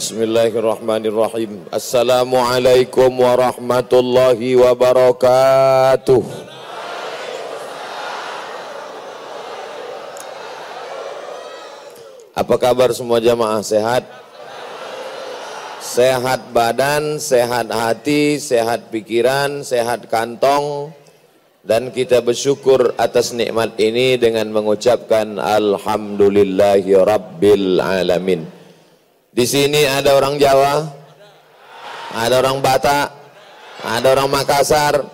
Bismillahirrahmanirrahim. Assalamualaikum warahmatullahi wabarakatuh. Apa kabar semua jamaah sehat? Sehat badan, sehat hati, sehat pikiran, sehat kantong dan kita bersyukur atas nikmat ini dengan mengucapkan alhamdulillahi rabbil alamin. Di sini ada orang Jawa, ada orang Batak, ada orang Makassar.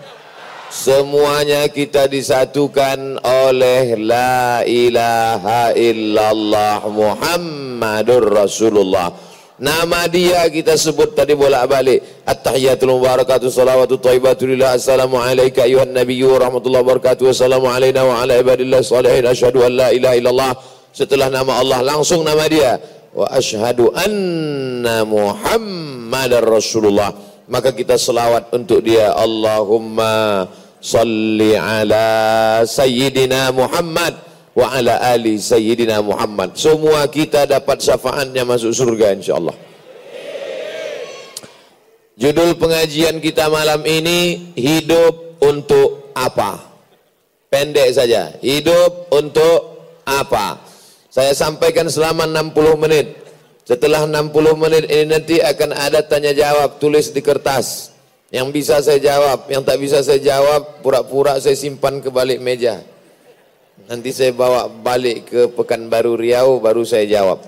Semuanya kita disatukan oleh la ilaha illallah Muhammadur Rasulullah. Nama dia kita sebut tadi bolak-balik. At-tahiyatul mubarakatuh salawatu thayyibatu lillah. Assalamu alayka ayuhan nabiyyu rahmatullahi wabarakatuh. Assalamu alayna wa ala ibadillah salihin. Asyhadu an la ilaha illallah. Setelah nama Allah langsung nama dia wa ashhadu anna Muhammadar Rasulullah. Maka kita selawat untuk dia. Allahumma salli ala sayyidina Muhammad wa ala ali sayyidina Muhammad. Semua kita dapat syafaatnya masuk surga insyaallah. Judul pengajian kita malam ini hidup untuk apa? Pendek saja. Hidup untuk apa? Saya sampaikan selama 60 menit. Setelah 60 menit ini nanti akan ada tanya jawab tulis di kertas. Yang bisa saya jawab, yang tak bisa saya jawab, pura-pura saya simpan ke balik meja. Nanti saya bawa balik ke Pekanbaru Riau baru saya jawab.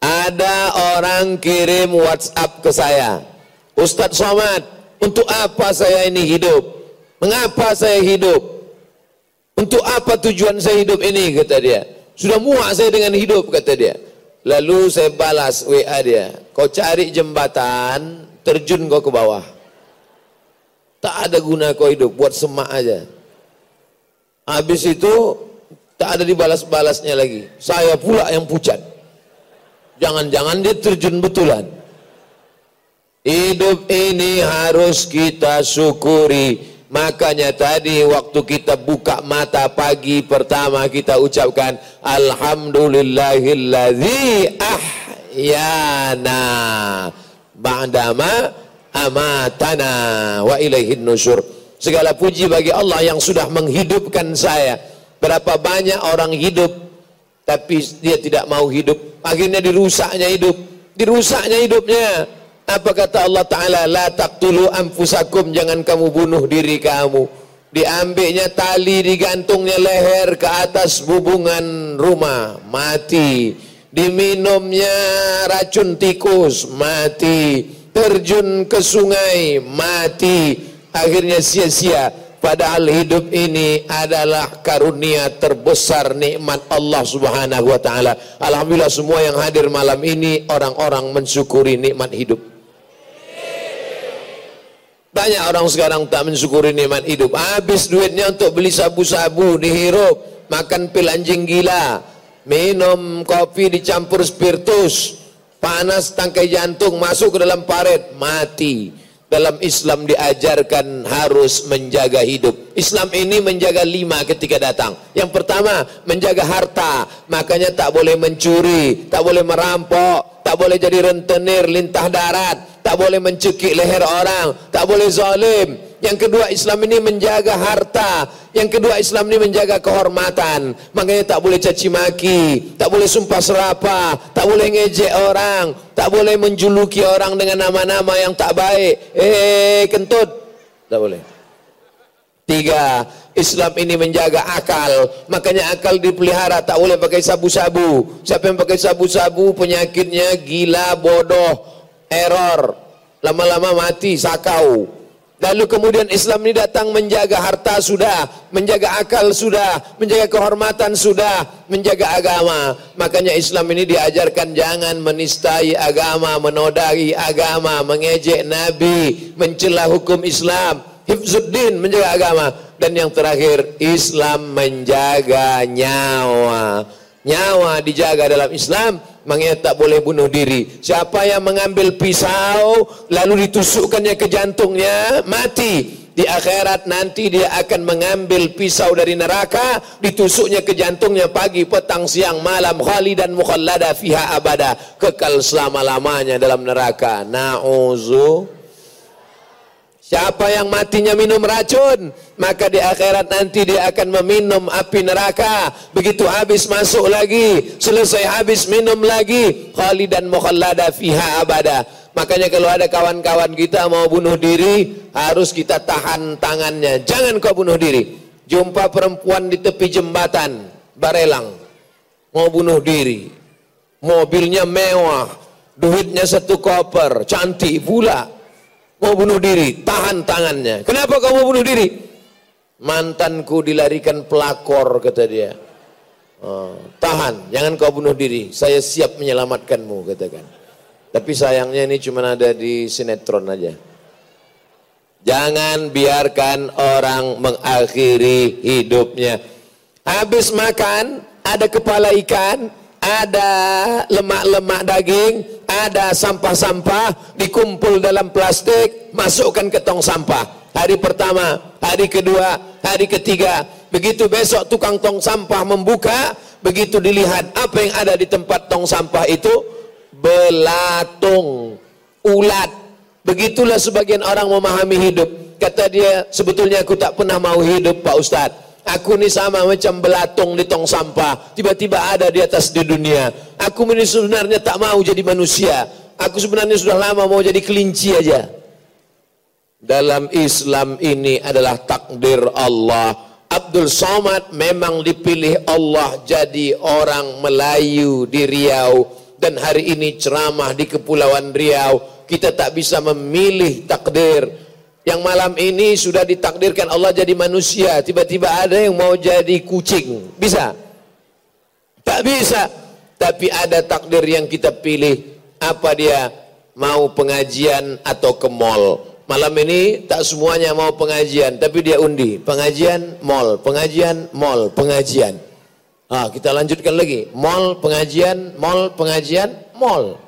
Ada orang kirim WhatsApp ke saya. Ustadz Somad, untuk apa saya ini hidup? Mengapa saya hidup? Untuk apa tujuan saya hidup ini kata dia. Sudah muak saya dengan hidup kata dia. Lalu saya balas WA dia. Kau cari jembatan, terjun kau ke bawah. Tak ada guna kau hidup, buat semak aja. Habis itu tak ada dibalas-balasnya lagi. Saya pula yang pucat. Jangan-jangan dia terjun betulan. Hidup ini harus kita syukuri Makanya tadi waktu kita buka mata pagi pertama kita ucapkan Alhamdulillahilladzi ahyana ba'dama amatana wa ilaihin nusyur. Segala puji bagi Allah yang sudah menghidupkan saya. Berapa banyak orang hidup tapi dia tidak mau hidup. Akhirnya dirusaknya hidup. Dirusaknya hidupnya. Apa kata Allah Ta'ala? La taqtulu anfusakum. Jangan kamu bunuh diri kamu. Diambilnya tali digantungnya leher ke atas hubungan rumah. Mati. Diminumnya racun tikus. Mati. Terjun ke sungai. Mati. Akhirnya sia-sia. Padahal hidup ini adalah karunia terbesar nikmat Allah Subhanahu wa taala. Alhamdulillah semua yang hadir malam ini orang-orang mensyukuri nikmat hidup. Banyak orang sekarang tak mensyukuri nikmat hidup. Habis duitnya untuk beli sabu-sabu, dihirup, makan pil anjing gila, minum kopi dicampur spiritus, panas tangkai jantung masuk ke dalam paret, mati. Dalam Islam diajarkan harus menjaga hidup. Islam ini menjaga lima ketika datang. Yang pertama, menjaga harta. Makanya tak boleh mencuri, tak boleh merampok, tak boleh jadi rentenir lintah darat, tak boleh mencekik leher orang, tak boleh zalim. Yang kedua Islam ini menjaga harta, yang kedua Islam ini menjaga kehormatan. Makanya tak boleh caci maki, tak boleh sumpah serapah, tak boleh ngejek orang, tak boleh menjuluki orang dengan nama-nama yang tak baik. Eh kentut, tak boleh. Tiga, Islam ini menjaga akal. Makanya akal dipelihara, tak boleh pakai sabu-sabu. Siapa yang pakai sabu-sabu penyakitnya gila, bodoh, error lama-lama mati sakau. Lalu kemudian Islam ini datang menjaga harta sudah menjaga akal sudah menjaga kehormatan sudah menjaga agama. Makanya Islam ini diajarkan jangan menistai agama menodai agama mengejek nabi mencela hukum Islam. Hifzuddin menjaga agama. Dan yang terakhir Islam menjaga nyawa nyawa dijaga dalam Islam Makanya tak boleh bunuh diri. Siapa yang mengambil pisau lalu ditusukkannya ke jantungnya mati. Di akhirat nanti dia akan mengambil pisau dari neraka, ditusuknya ke jantungnya pagi, petang, siang, malam, khalidan mukhallada fiha abada, kekal selama-lamanya dalam neraka. Nauzu Siapa yang matinya minum racun, maka di akhirat nanti dia akan meminum api neraka. Begitu habis masuk lagi, selesai habis minum lagi, khalidan mukhallada fiha abada. Makanya kalau ada kawan-kawan kita mau bunuh diri, harus kita tahan tangannya. Jangan kau bunuh diri. Jumpa perempuan di tepi jembatan, Barelang. Mau bunuh diri. Mobilnya mewah, duitnya satu koper, cantik pula mau bunuh diri, tahan tangannya. Kenapa kamu bunuh diri? Mantanku dilarikan pelakor, kata dia. Oh, tahan, jangan kau bunuh diri. Saya siap menyelamatkanmu, katakan. Tapi sayangnya ini cuma ada di sinetron aja. Jangan biarkan orang mengakhiri hidupnya. Habis makan, ada kepala ikan, ada lemak-lemak daging, ada sampah-sampah, dikumpul dalam plastik, masukkan ke tong sampah. Hari pertama, hari kedua, hari ketiga, begitu besok tukang tong sampah membuka, begitu dilihat apa yang ada di tempat tong sampah itu, belatung, ulat. Begitulah sebagian orang memahami hidup. Kata dia, sebetulnya aku tak pernah mau hidup Pak Ustadz. Aku ni sama macam belatung di tong sampah. Tiba-tiba ada di atas di dunia. Aku ini sebenarnya tak mau jadi manusia. Aku sebenarnya sudah lama mau jadi kelinci aja. Dalam Islam ini adalah takdir Allah. Abdul Somad memang dipilih Allah jadi orang Melayu di Riau. Dan hari ini ceramah di Kepulauan Riau. Kita tak bisa memilih takdir yang malam ini sudah ditakdirkan Allah jadi manusia, tiba-tiba ada yang mau jadi kucing. Bisa? Tak bisa. Tapi ada takdir yang kita pilih. Apa dia? Mau pengajian atau ke mall. Malam ini tak semuanya mau pengajian, tapi dia undi. Pengajian, mall. Pengajian, mall. Pengajian. Ah, kita lanjutkan lagi. Mall, pengajian, mall, pengajian, mall.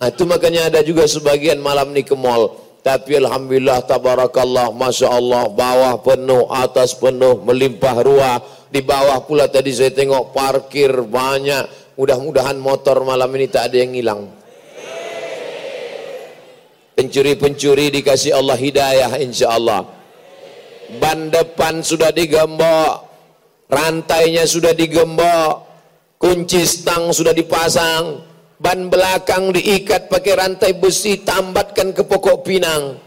Nah, itu makanya ada juga sebagian malam ini ke mall. Tapi Alhamdulillah, tabarakallah, Masya Allah, bawah penuh, atas penuh, melimpah ruah. Di bawah pula tadi saya tengok parkir banyak. Mudah-mudahan motor malam ini tak ada yang hilang. Pencuri-pencuri dikasih Allah hidayah insya Allah. Ban depan sudah digembok, rantainya sudah digembok, kunci stang sudah dipasang, ban belakang diikat pakai rantai besi tambatkan ke pokok pinang.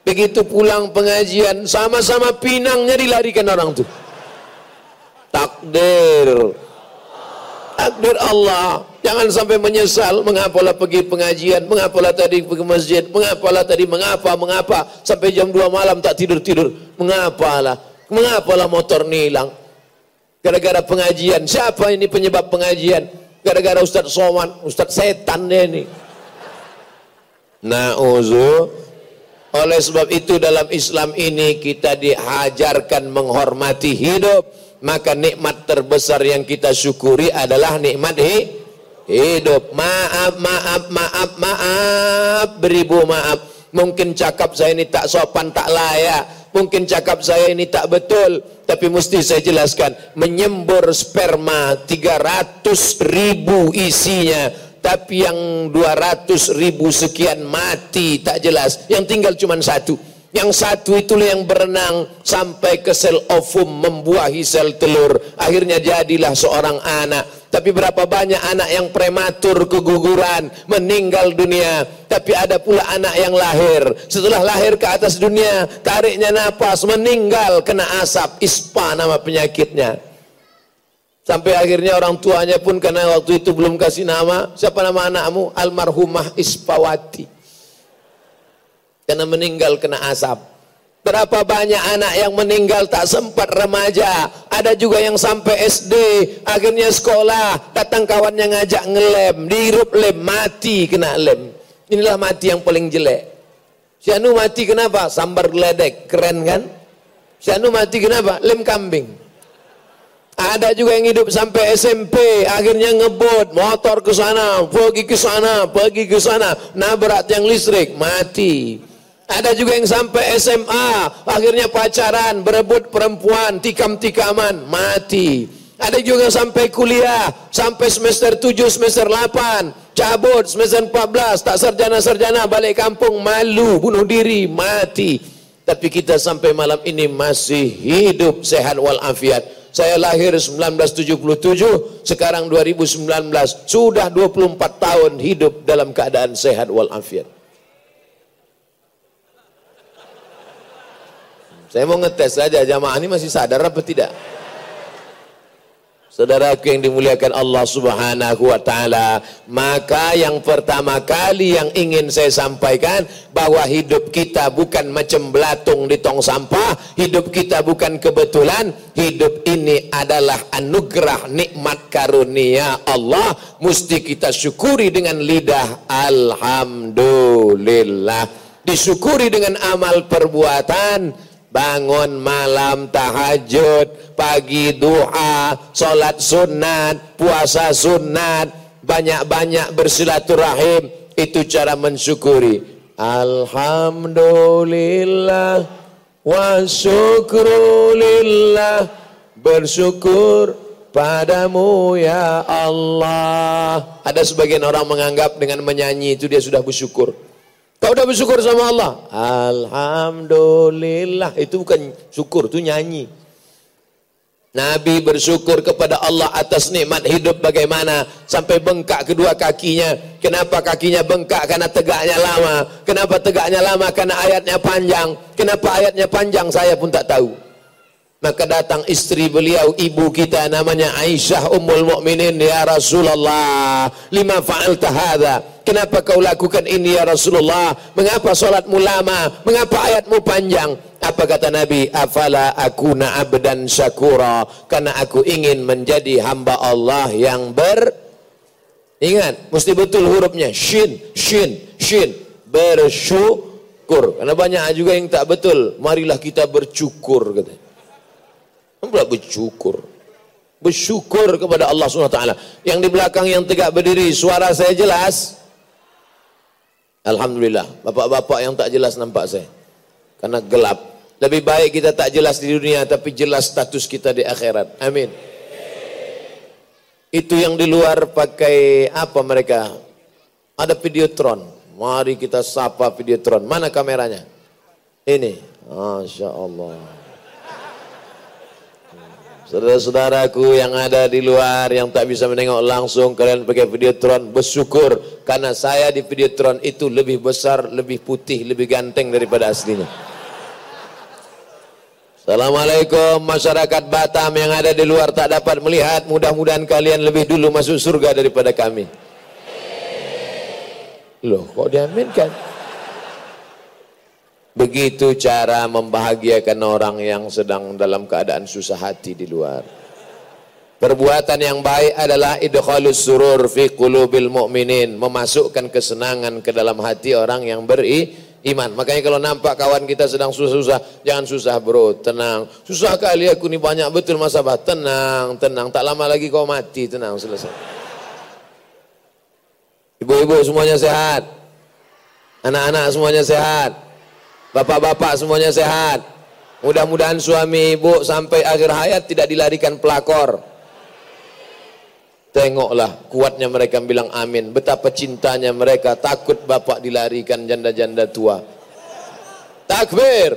Begitu pulang pengajian sama-sama pinangnya dilarikan orang tu. Takdir. Takdir Allah. Jangan sampai menyesal mengapalah pergi pengajian mengapalah tadi pergi masjid mengapalah tadi mengapa mengapa sampai jam 2 malam tak tidur-tidur mengapalah? Mengapalah motor ni hilang? Gara-gara pengajian. Siapa ini penyebab pengajian Gara-gara Ustaz Soman, Ustaz setan dia ini. Na'udzu. Oleh sebab itu dalam Islam ini kita dihajarkan menghormati hidup. Maka nikmat terbesar yang kita syukuri adalah nikmat hidup. Maaf, maaf, maaf, maaf. Beribu maaf. Mungkin cakap saya ini tak sopan, tak layak mungkin cakap saya ini tak betul tapi mesti saya jelaskan menyembur sperma 300 ribu isinya. Tapi yang 200 ribu sekian mati tak jelas. Yang tinggal cuma satu yang satu itulah yang berenang sampai ke sel ovum membuahi sel telur akhirnya jadilah seorang anak tapi berapa banyak anak yang prematur keguguran, meninggal dunia. Tapi ada pula anak yang lahir. Setelah lahir ke atas dunia, tariknya napas, meninggal, kena asap, ispa nama penyakitnya. Sampai akhirnya orang tuanya pun karena waktu itu belum kasih nama. Siapa nama anakmu? Almarhumah Ispawati. Karena meninggal kena asap. Berapa banyak anak yang meninggal tak sempat remaja. Ada juga yang sampai SD, akhirnya sekolah, datang kawannya ngajak ngelem, dihirup lem, mati kena lem. Inilah mati yang paling jelek. Si Anu mati kenapa? Sambar geledek, keren kan? Si Anu mati kenapa? Lem kambing. Ada juga yang hidup sampai SMP, akhirnya ngebut, motor ke sana, pergi ke sana, pergi ke sana, nabrak yang listrik, mati. Ada juga yang sampai SMA, akhirnya pacaran, berebut perempuan, tikam-tikaman, mati. Ada juga sampai kuliah, sampai semester 7, semester 8, cabut semester 14, tak sarjana-sarjana, balik kampung, malu, bunuh diri, mati. Tapi kita sampai malam ini masih hidup sehat walafiat. Saya lahir 1977, sekarang 2019, sudah 24 tahun hidup dalam keadaan sehat walafiat. Saya mau ngetes saja jamaah ini masih sadar apa tidak? Saudaraku yang dimuliakan Allah Subhanahu wa taala, maka yang pertama kali yang ingin saya sampaikan bahwa hidup kita bukan macam belatung di tong sampah, hidup kita bukan kebetulan, hidup ini adalah anugerah nikmat karunia Allah, mesti kita syukuri dengan lidah alhamdulillah. Disyukuri dengan amal perbuatan, bangun malam tahajud, pagi duha, solat sunat, puasa sunat, banyak-banyak bersilaturahim, itu cara mensyukuri. Alhamdulillah wa syukrulillah bersyukur padamu ya Allah. Ada sebagian orang menganggap dengan menyanyi itu dia sudah bersyukur. Kau udah bersyukur sama Allah? Alhamdulillah. Itu bukan syukur, itu nyanyi. Nabi bersyukur kepada Allah atas nikmat hidup bagaimana sampai bengkak kedua kakinya. Kenapa kakinya bengkak? Karena tegaknya lama. Kenapa tegaknya lama? Karena ayatnya panjang. Kenapa ayatnya panjang? Saya pun tak tahu. Maka datang istri beliau, ibu kita namanya Aisyah Ummul Mukminin ya Rasulullah. Lima fa'alta hadza? Kenapa kau lakukan ini ya Rasulullah? Mengapa salatmu lama? Mengapa ayatmu panjang? Apa kata Nabi? Afala akuna abdan syakura. Karena aku ingin menjadi hamba Allah yang ber Ingat, mesti betul hurufnya. Shin, shin, shin. Bersyukur. Karena banyak juga yang tak betul. Marilah kita bersyukur katanya. Pula bersyukur. Bersyukur kepada Allah SWT. Yang di belakang yang tegak berdiri, suara saya jelas. Alhamdulillah. Bapak-bapak yang tak jelas nampak saya. Karena gelap. Lebih baik kita tak jelas di dunia, tapi jelas status kita di akhirat. Amin. Itu yang di luar pakai apa mereka? Ada videotron. Mari kita sapa videotron. Mana kameranya? Ini. Masya Allah. Saudara-saudaraku yang ada di luar yang tak bisa menengok langsung kalian pakai videotron bersyukur karena saya di videotron itu lebih besar, lebih putih, lebih ganteng daripada aslinya. Assalamualaikum masyarakat Batam yang ada di luar tak dapat melihat mudah-mudahan kalian lebih dulu masuk surga daripada kami. Loh kok diaminkan? Begitu cara membahagiakan orang yang sedang dalam keadaan susah hati di luar. Perbuatan yang baik adalah idkhalus surur fi qulubil mu'minin, memasukkan kesenangan ke dalam hati orang yang beriman. Makanya kalau nampak kawan kita sedang susah-susah, jangan susah bro, tenang. Susah kali aku ni banyak betul masalah, tenang, tenang. Tak lama lagi kau mati, tenang, selesai. Ibu-ibu semuanya sehat. Anak-anak semuanya sehat. Bapak-bapak semuanya sehat. Mudah-mudahan suami ibu sampai akhir hayat tidak dilarikan pelakor. Tengoklah kuatnya mereka bilang amin. Betapa cintanya mereka takut bapak dilarikan janda-janda tua. Takbir.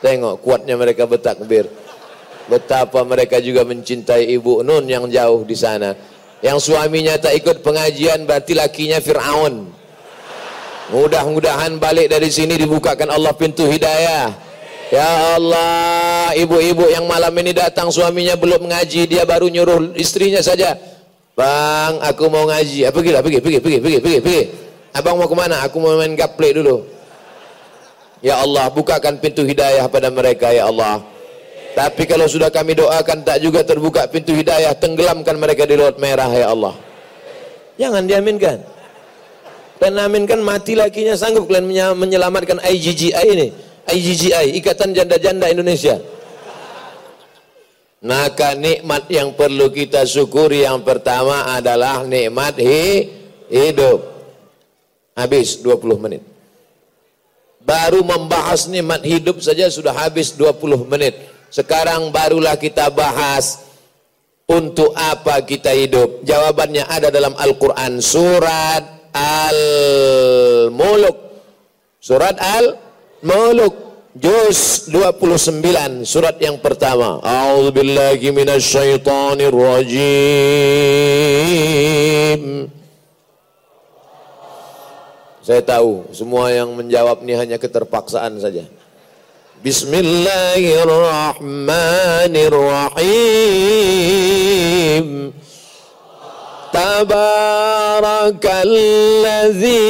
Tengok kuatnya mereka bertakbir. Betapa mereka juga mencintai ibu Nun yang jauh di sana. Yang suaminya tak ikut pengajian berarti lakinya Fir'aun. Mudah-mudahan balik dari sini dibukakan Allah pintu hidayah. Ya Allah, ibu-ibu yang malam ini datang suaminya belum ngaji, dia baru nyuruh istrinya saja. Bang, aku mau ngaji. Ah, pergilah, pergi, pergi, pergi, pergi, pergi, pergi. Abang mau ke mana? Aku mau main gaple dulu. Ya Allah, bukakan pintu hidayah pada mereka, ya Allah. Tapi kalau sudah kami doakan tak juga terbuka pintu hidayah, tenggelamkan mereka di laut merah, ya Allah. Jangan diaminkan. Dan kan mati lakinya sanggup kalian menyelamatkan IGGI ini. IGGI, Ikatan Janda-Janda Indonesia. Maka nikmat yang perlu kita syukuri yang pertama adalah nikmat hi hidup. Habis 20 menit. Baru membahas nikmat hidup saja sudah habis 20 menit. Sekarang barulah kita bahas untuk apa kita hidup. Jawabannya ada dalam Al-Quran. Surat Al-Muluk. Surat Al-Muluk. Juz 29. Surat yang pertama. A'udzubillahi minasyaitonirrajim. Saya tahu semua yang menjawab ini hanya keterpaksaan saja. Bismillahirrahmanirrahim. Tabarakalladzi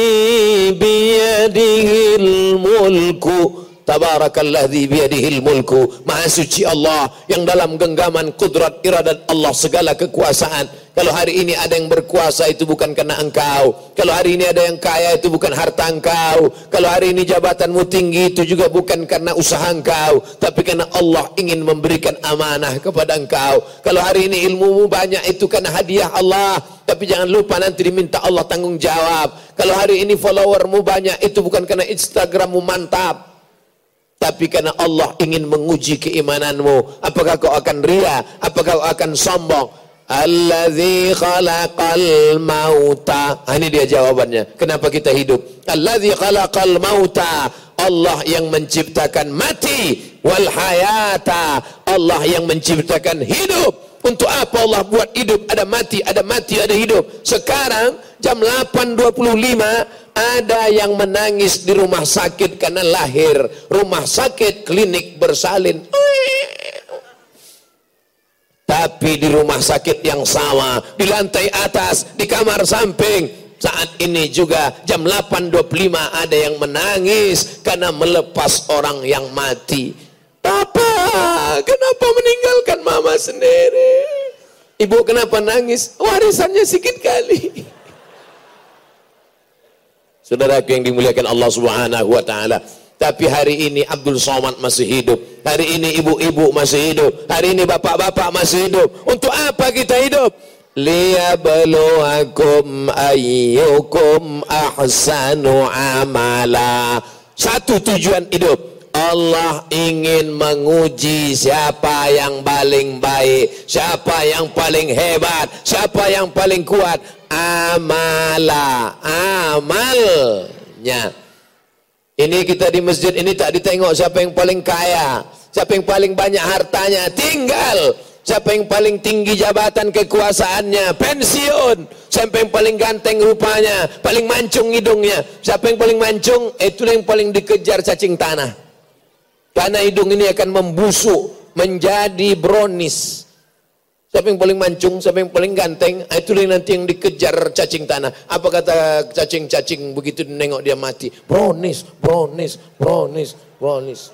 biyadihil mulku Tabarakalladzi biyadihil mulku. Maha suci Allah yang dalam genggaman kudrat iradat Allah segala kekuasaan. Kalau hari ini ada yang berkuasa itu bukan karena engkau. Kalau hari ini ada yang kaya itu bukan harta engkau. Kalau hari ini jabatanmu tinggi itu juga bukan karena usaha engkau. Tapi karena Allah ingin memberikan amanah kepada engkau. Kalau hari ini ilmumu banyak itu karena hadiah Allah. Tapi jangan lupa nanti diminta Allah tanggung jawab. Kalau hari ini followermu banyak itu bukan karena Instagrammu mantap. Tapi karena Allah ingin menguji keimananmu. Apakah kau akan ria? Apakah kau akan sombong? Alladzi khalaqal mauta. Ah, ini dia jawabannya. Kenapa kita hidup? Alladzi khalaqal mauta. Allah yang menciptakan mati wal hayata. Allah yang menciptakan hidup. Untuk apa Allah buat hidup? Ada mati, ada mati, ada hidup. Sekarang jam 8.25 ada yang menangis di rumah sakit karena lahir. Rumah sakit, klinik bersalin. Tapi di rumah sakit yang sama, di lantai atas, di kamar samping, saat ini juga jam 8.25 ada yang menangis karena melepas orang yang mati. Papa, kenapa meninggalkan mama sendiri? Ibu kenapa nangis? Warisannya sedikit kali. Saudara yang dimuliakan Allah Subhanahu wa taala. Tapi hari ini Abdul Somad masih hidup. Hari ini ibu-ibu masih hidup. Hari ini bapak-bapak masih hidup. Untuk apa kita hidup? Liyabluwakum ayyukum ahsanu amala. Satu tujuan hidup. Allah ingin menguji siapa yang paling baik, siapa yang paling hebat, siapa yang paling kuat amala amalnya ini kita di masjid ini tak ditengok siapa yang paling kaya siapa yang paling banyak hartanya. Tinggal siapa yang paling tinggi jabatan kekuasaannya. Pensiun siapa yang paling ganteng rupanya. Paling mancung hidungnya. Siapa yang paling mancung? Itu yang paling dikejar cacing tanah. Karena hidung ini akan membusuk menjadi bronis Siapa yang paling mancung, siapa yang paling ganteng, ah, itulah yang nanti yang dikejar cacing tanah. Apa kata cacing-cacing begitu nengok dia mati? Bronis, bronis, bronis, bronis.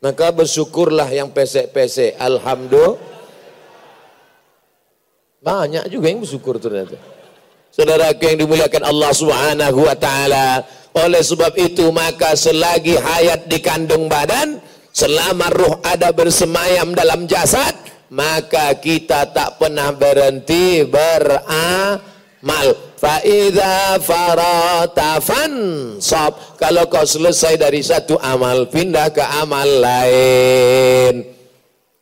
Maka bersyukurlah yang pesek-pesek. Alhamdulillah. Banyak juga yang bersyukur ternyata. Saudara yang dimuliakan Allah Subhanahu wa taala. Oleh sebab itu maka selagi hayat di kandung badan, selama ruh ada bersemayam dalam jasad, maka kita tak pernah berhenti beramal. Fa idza farata fansab. Kalau kau selesai dari satu amal pindah ke amal lain.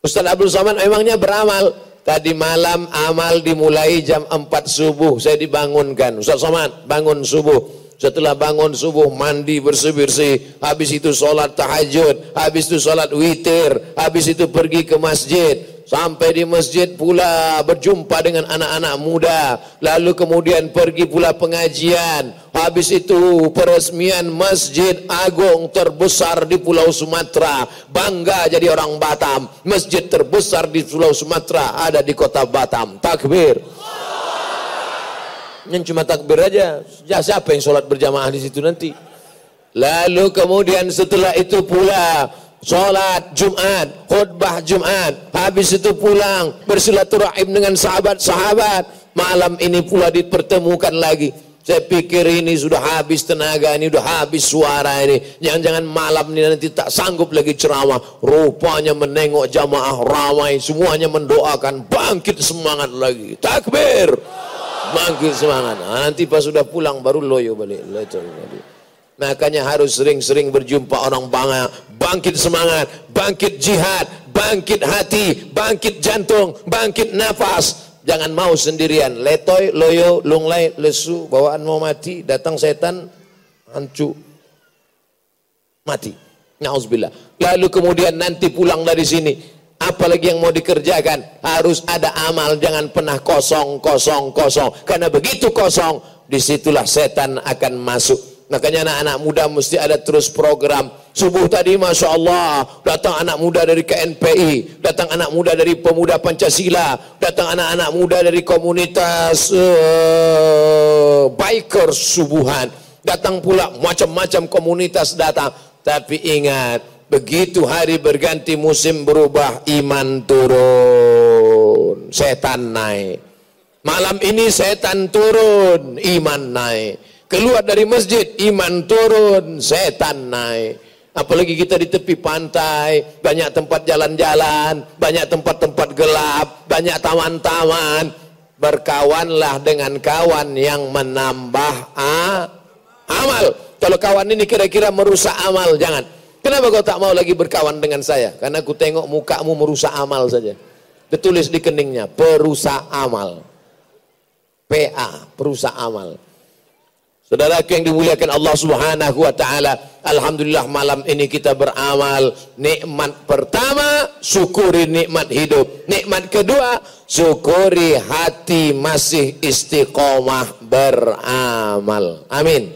Ustaz Abdul Somad memangnya beramal? Tadi malam amal dimulai jam 4 subuh saya dibangunkan. Ustaz Somad bangun subuh. Setelah bangun subuh mandi bersih-bersih. Habis itu sholat tahajud habis itu sholat witir habis itu pergi ke masjid Sampai di masjid pula berjumpa dengan anak-anak muda. Lalu kemudian pergi pula pengajian. Habis itu peresmian masjid agung terbesar di Pulau Sumatera. Bangga jadi orang Batam. Masjid terbesar di Pulau Sumatera ada di kota Batam. Takbir. Yang cuma takbir aja. Ya, siapa yang sholat berjamaah di situ nanti? Lalu kemudian setelah itu pula Sholat Jumat, khutbah Jumat, habis itu pulang bersilaturahim dengan sahabat-sahabat. Malam ini pula dipertemukan lagi. Saya pikir ini sudah habis tenaga, ini sudah habis suara ini. Jangan-jangan malam ini nanti tak sanggup lagi ceramah. Rupanya menengok jamaah ramai, semuanya mendoakan, bangkit semangat lagi. Takbir! Bangkit semangat. Nanti pas sudah pulang baru loyo balik. Loyo balik. Makanya harus sering-sering berjumpa orang banyak, bangkit semangat, bangkit jihad, bangkit hati, bangkit jantung, bangkit nafas. Jangan mau sendirian, letoy, loyo, lunglai, lesu, bawaan mau mati, datang setan, hancu, mati. Nauzubillah. Lalu kemudian nanti pulang dari sini, apalagi yang mau dikerjakan, harus ada amal, jangan pernah kosong, kosong, kosong. Karena begitu kosong, di situlah setan akan masuk. Makanya anak-anak muda mesti ada terus program. Subuh tadi Masya Allah, datang anak muda dari KNPI, datang anak muda dari Pemuda Pancasila, datang anak-anak muda dari komunitas uh, biker subuhan, datang pula macam-macam komunitas datang. Tapi ingat, begitu hari berganti musim berubah, iman turun, setan naik. Malam ini setan turun, iman naik. Keluar dari masjid, iman turun, setan naik. Apalagi kita di tepi pantai, banyak tempat jalan-jalan, banyak tempat-tempat gelap, banyak taman-taman. Berkawanlah dengan kawan yang menambah ah, amal. Kalau kawan ini kira-kira merusak amal, jangan. Kenapa kau tak mau lagi berkawan dengan saya? Karena aku tengok mukamu merusak amal saja. Ditulis di keningnya, perusak amal. PA, perusak amal. Saudara yang dimuliakan Allah Subhanahu wa taala, alhamdulillah malam ini kita beramal. Nikmat pertama, syukuri nikmat hidup. Nikmat kedua, syukuri hati masih istiqomah beramal. Amin.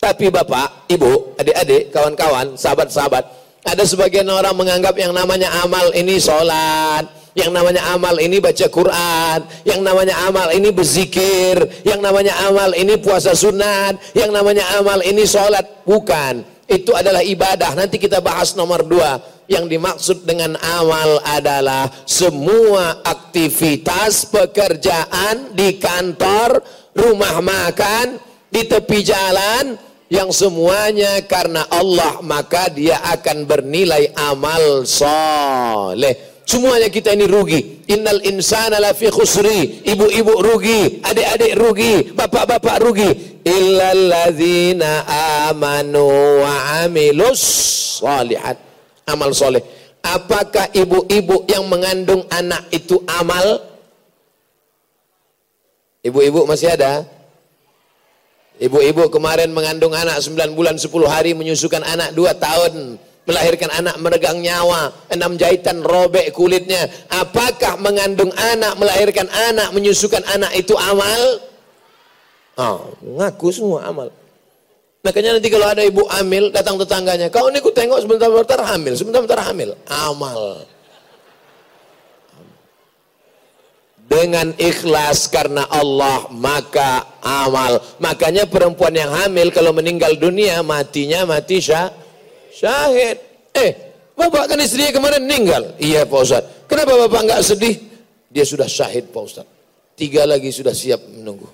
Tapi Bapak, Ibu, adik-adik, kawan-kawan, sahabat-sahabat, ada sebagian orang menganggap yang namanya amal ini sholat, yang namanya amal ini baca Quran, yang namanya amal ini berzikir, yang namanya amal ini puasa sunat, yang namanya amal ini sholat. Bukan, itu adalah ibadah. Nanti kita bahas nomor dua. Yang dimaksud dengan amal adalah semua aktivitas pekerjaan di kantor, rumah makan, di tepi jalan, yang semuanya karena Allah maka dia akan bernilai amal soleh. Semuanya kita ini rugi. Innal insana lafi khusri. Ibu-ibu rugi, adik-adik rugi, bapak-bapak rugi. Illalladzina amanu wa amilus salihat. Amal soleh. Apakah ibu-ibu yang mengandung anak itu amal? Ibu-ibu masih ada? Ibu-ibu kemarin mengandung anak 9 bulan 10 hari menyusukan anak 2 tahun melahirkan anak meregang nyawa, enam jahitan robek kulitnya. Apakah mengandung anak, melahirkan anak, menyusukan anak itu amal? Oh, ngaku semua amal. Makanya nanti kalau ada ibu hamil datang tetangganya, kau ini ku tengok sebentar-bentar hamil, sebentar-bentar hamil. Amal. Dengan ikhlas karena Allah maka amal. Makanya perempuan yang hamil kalau meninggal dunia matinya mati syah Syahid. Eh, bapak kan istrinya kemarin meninggal. Iya Pak Ustaz. Kenapa bapak enggak sedih? Dia sudah syahid Pak Ustaz. Tiga lagi sudah siap menunggu.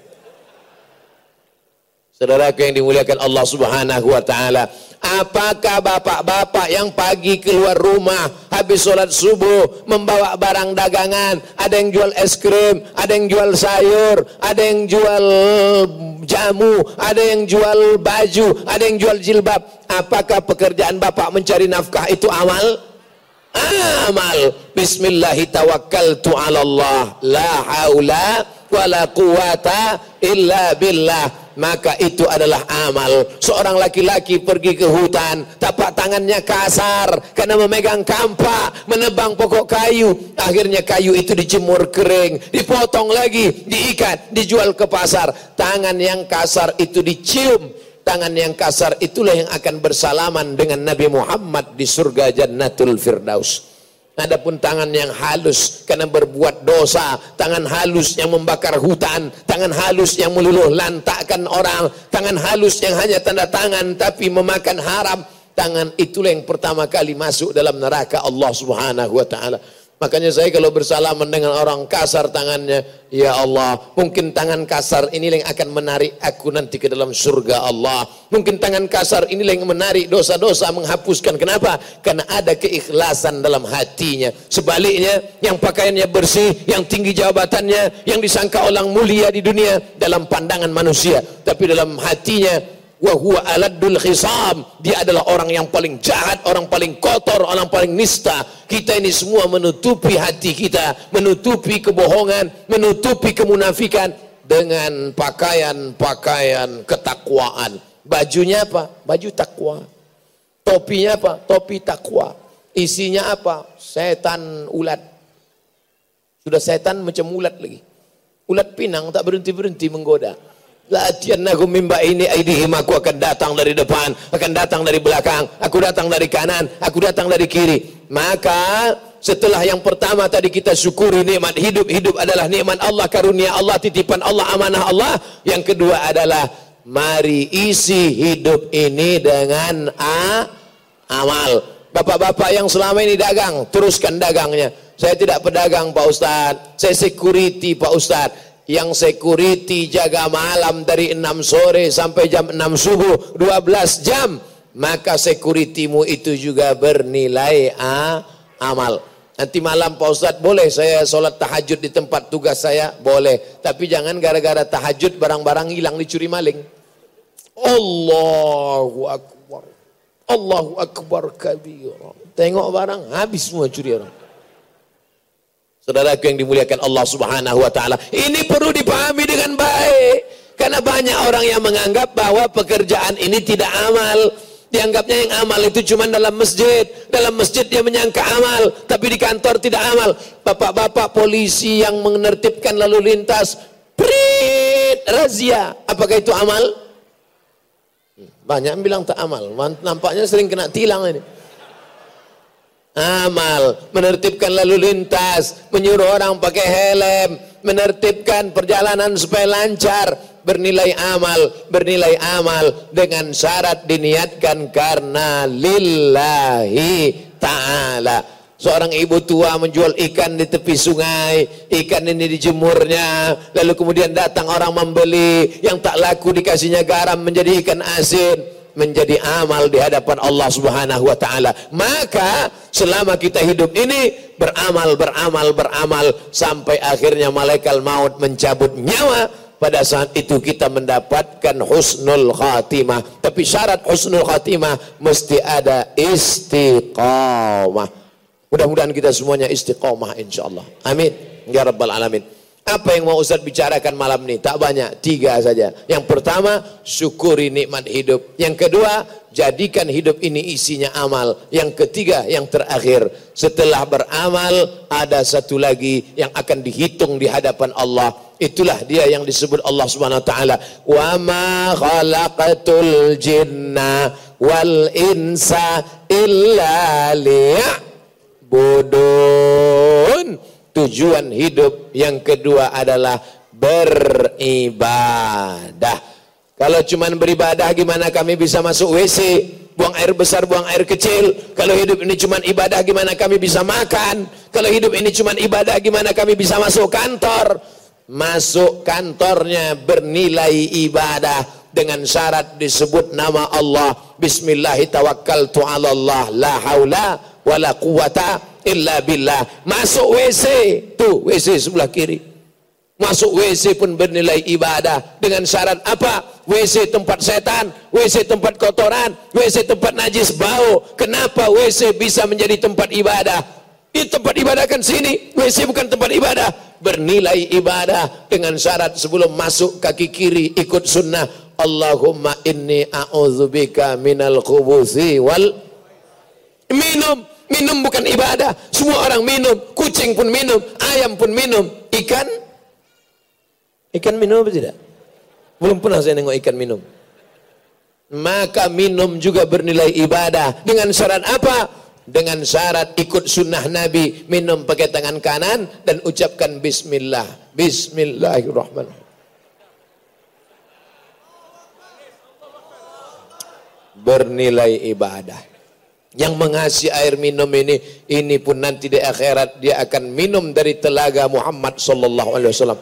Saudara yang dimuliakan Allah Subhanahu wa taala, apakah bapak-bapak yang pagi keluar rumah habis sholat subuh membawa barang dagangan, ada yang jual es krim, ada yang jual sayur, ada yang jual jamu, ada yang jual baju, ada yang jual jilbab. Apakah pekerjaan bapak mencari nafkah itu amal? Amal. Bismillahirrahmanirrahim. 'ala Allah. La haula wala quwata illa billah maka itu adalah amal. Seorang laki-laki pergi ke hutan, tapak tangannya kasar karena memegang kampak, menebang pokok kayu. Akhirnya kayu itu dijemur kering, dipotong lagi, diikat, dijual ke pasar. Tangan yang kasar itu dicium. Tangan yang kasar itulah yang akan bersalaman dengan Nabi Muhammad di surga Jannatul Firdaus. Adapun tangan yang halus karena berbuat dosa, tangan halus yang membakar hutan, tangan halus yang meluluh lantakkan orang, tangan halus yang hanya tanda tangan tapi memakan haram, tangan itulah yang pertama kali masuk dalam neraka Allah Subhanahu wa taala. Makanya saya kalau bersalaman dengan orang kasar tangannya, ya Allah, mungkin tangan kasar ini yang akan menarik aku nanti ke dalam surga Allah. Mungkin tangan kasar ini yang menarik dosa-dosa menghapuskan. Kenapa? Karena ada keikhlasan dalam hatinya. Sebaliknya, yang pakaiannya bersih, yang tinggi jabatannya, yang disangka orang mulia di dunia dalam pandangan manusia, tapi dalam hatinya wa huwa khisam. Dia adalah orang yang paling jahat orang paling kotor orang paling nista. Kita ini semua menutupi hati kita menutupi kebohongan menutupi kemunafikan dengan pakaian-pakaian ketakwaan. Bajunya apa? Baju takwa. Topinya apa? Topi takwa. Isinya apa? Setan ulat. Sudah setan macam ulat lagi. Ulat pinang tak berhenti-berhenti menggoda Latihannakum min ini aidihim aku akan datang dari depan, akan datang dari belakang, aku datang dari kanan, aku datang dari kiri. Maka setelah yang pertama tadi kita syukuri nikmat hidup, hidup adalah nikmat Allah, karunia Allah, titipan Allah, amanah Allah. Yang kedua adalah mari isi hidup ini dengan a amal. Bapak-bapak yang selama ini dagang, teruskan dagangnya. Saya tidak pedagang Pak Ustadz, saya security Pak Ustadz yang security jaga malam dari 6 sore sampai jam 6 subuh 12 jam. Maka securitymu itu juga bernilai a, amal. Nanti malam Pak Ustadz boleh saya sholat tahajud di tempat tugas saya? Boleh. Tapi jangan gara-gara tahajud barang-barang hilang dicuri maling. Allahu Akbar. Allahu Akbar kabir. Tengok barang habis semua curi orang Saudaraku yang dimuliakan Allah Subhanahu wa taala. Ini perlu dipahami dengan baik. Karena banyak orang yang menganggap bahwa pekerjaan ini tidak amal. Dianggapnya yang amal itu cuma dalam masjid. Dalam masjid dia menyangka amal, tapi di kantor tidak amal. Bapak-bapak polisi yang menertibkan lalu lintas, prit razia. Apakah itu amal? Banyak yang bilang tak amal. Nampaknya sering kena tilang ini amal, menertibkan lalu lintas, menyuruh orang pakai helm, menertibkan perjalanan supaya lancar, bernilai amal, bernilai amal. Dengan syarat diniatkan karena lillahi ta'ala. Seorang ibu tua menjual ikan di tepi sungai, ikan ini dijemurnya, lalu kemudian datang orang membeli, yang tak laku dikasihnya garam menjadi ikan asin menjadi amal di hadapan Allah Subhanahu wa taala. Maka selama kita hidup ini beramal beramal beramal sampai akhirnya malaikat maut mencabut nyawa pada saat itu kita mendapatkan husnul khatimah. Tapi syarat husnul khatimah mesti ada istiqamah. Mudah-mudahan kita semuanya istiqamah insyaallah. Amin. Ya rabbal alamin. Apa yang mau Ustaz bicarakan malam ini? Tak banyak, tiga saja. Yang pertama, syukuri nikmat hidup. Yang kedua, jadikan hidup ini isinya amal. Yang ketiga, yang terakhir, setelah beramal, ada satu lagi yang akan dihitung di hadapan Allah. Itulah dia yang disebut Allah Subhanahu wa taala, "Wa ma khalaqatul jinna wal insa illa liya'budun." Tujuan hidup yang kedua adalah beribadah. Kalau cuma beribadah gimana kami bisa masuk WC buang air besar buang air kecil. Kalau hidup ini cuma ibadah gimana kami bisa makan? Kalau hidup ini cuma ibadah gimana kami bisa masuk kantor? Masuk kantornya bernilai ibadah dengan syarat disebut nama Allah. Bismillahirrahmanirrahim. La haula wala quwata illa billah. Masuk WC, tuh WC sebelah kiri. Masuk WC pun bernilai ibadah dengan syarat apa? WC tempat setan, WC tempat kotoran, WC tempat najis bau. Kenapa WC bisa menjadi tempat ibadah? Ini tempat ibadah kan sini, WC bukan tempat ibadah. Bernilai ibadah dengan syarat sebelum masuk kaki kiri ikut sunnah. Allahumma inni a'udzubika minal khubuthi wal minum Minum bukan ibadah. Semua orang minum. Kucing pun minum. Ayam pun minum. Ikan? Ikan minum apa tidak? Belum pernah saya nengok ikan minum. Maka minum juga bernilai ibadah. Dengan syarat apa? Dengan syarat ikut sunnah Nabi. Minum pakai tangan kanan dan ucapkan Bismillah. Bismillahirrahmanirrahim. Bernilai ibadah yang mengasihi air minum ini ini pun nanti di akhirat dia akan minum dari telaga Muhammad sallallahu alaihi wasallam.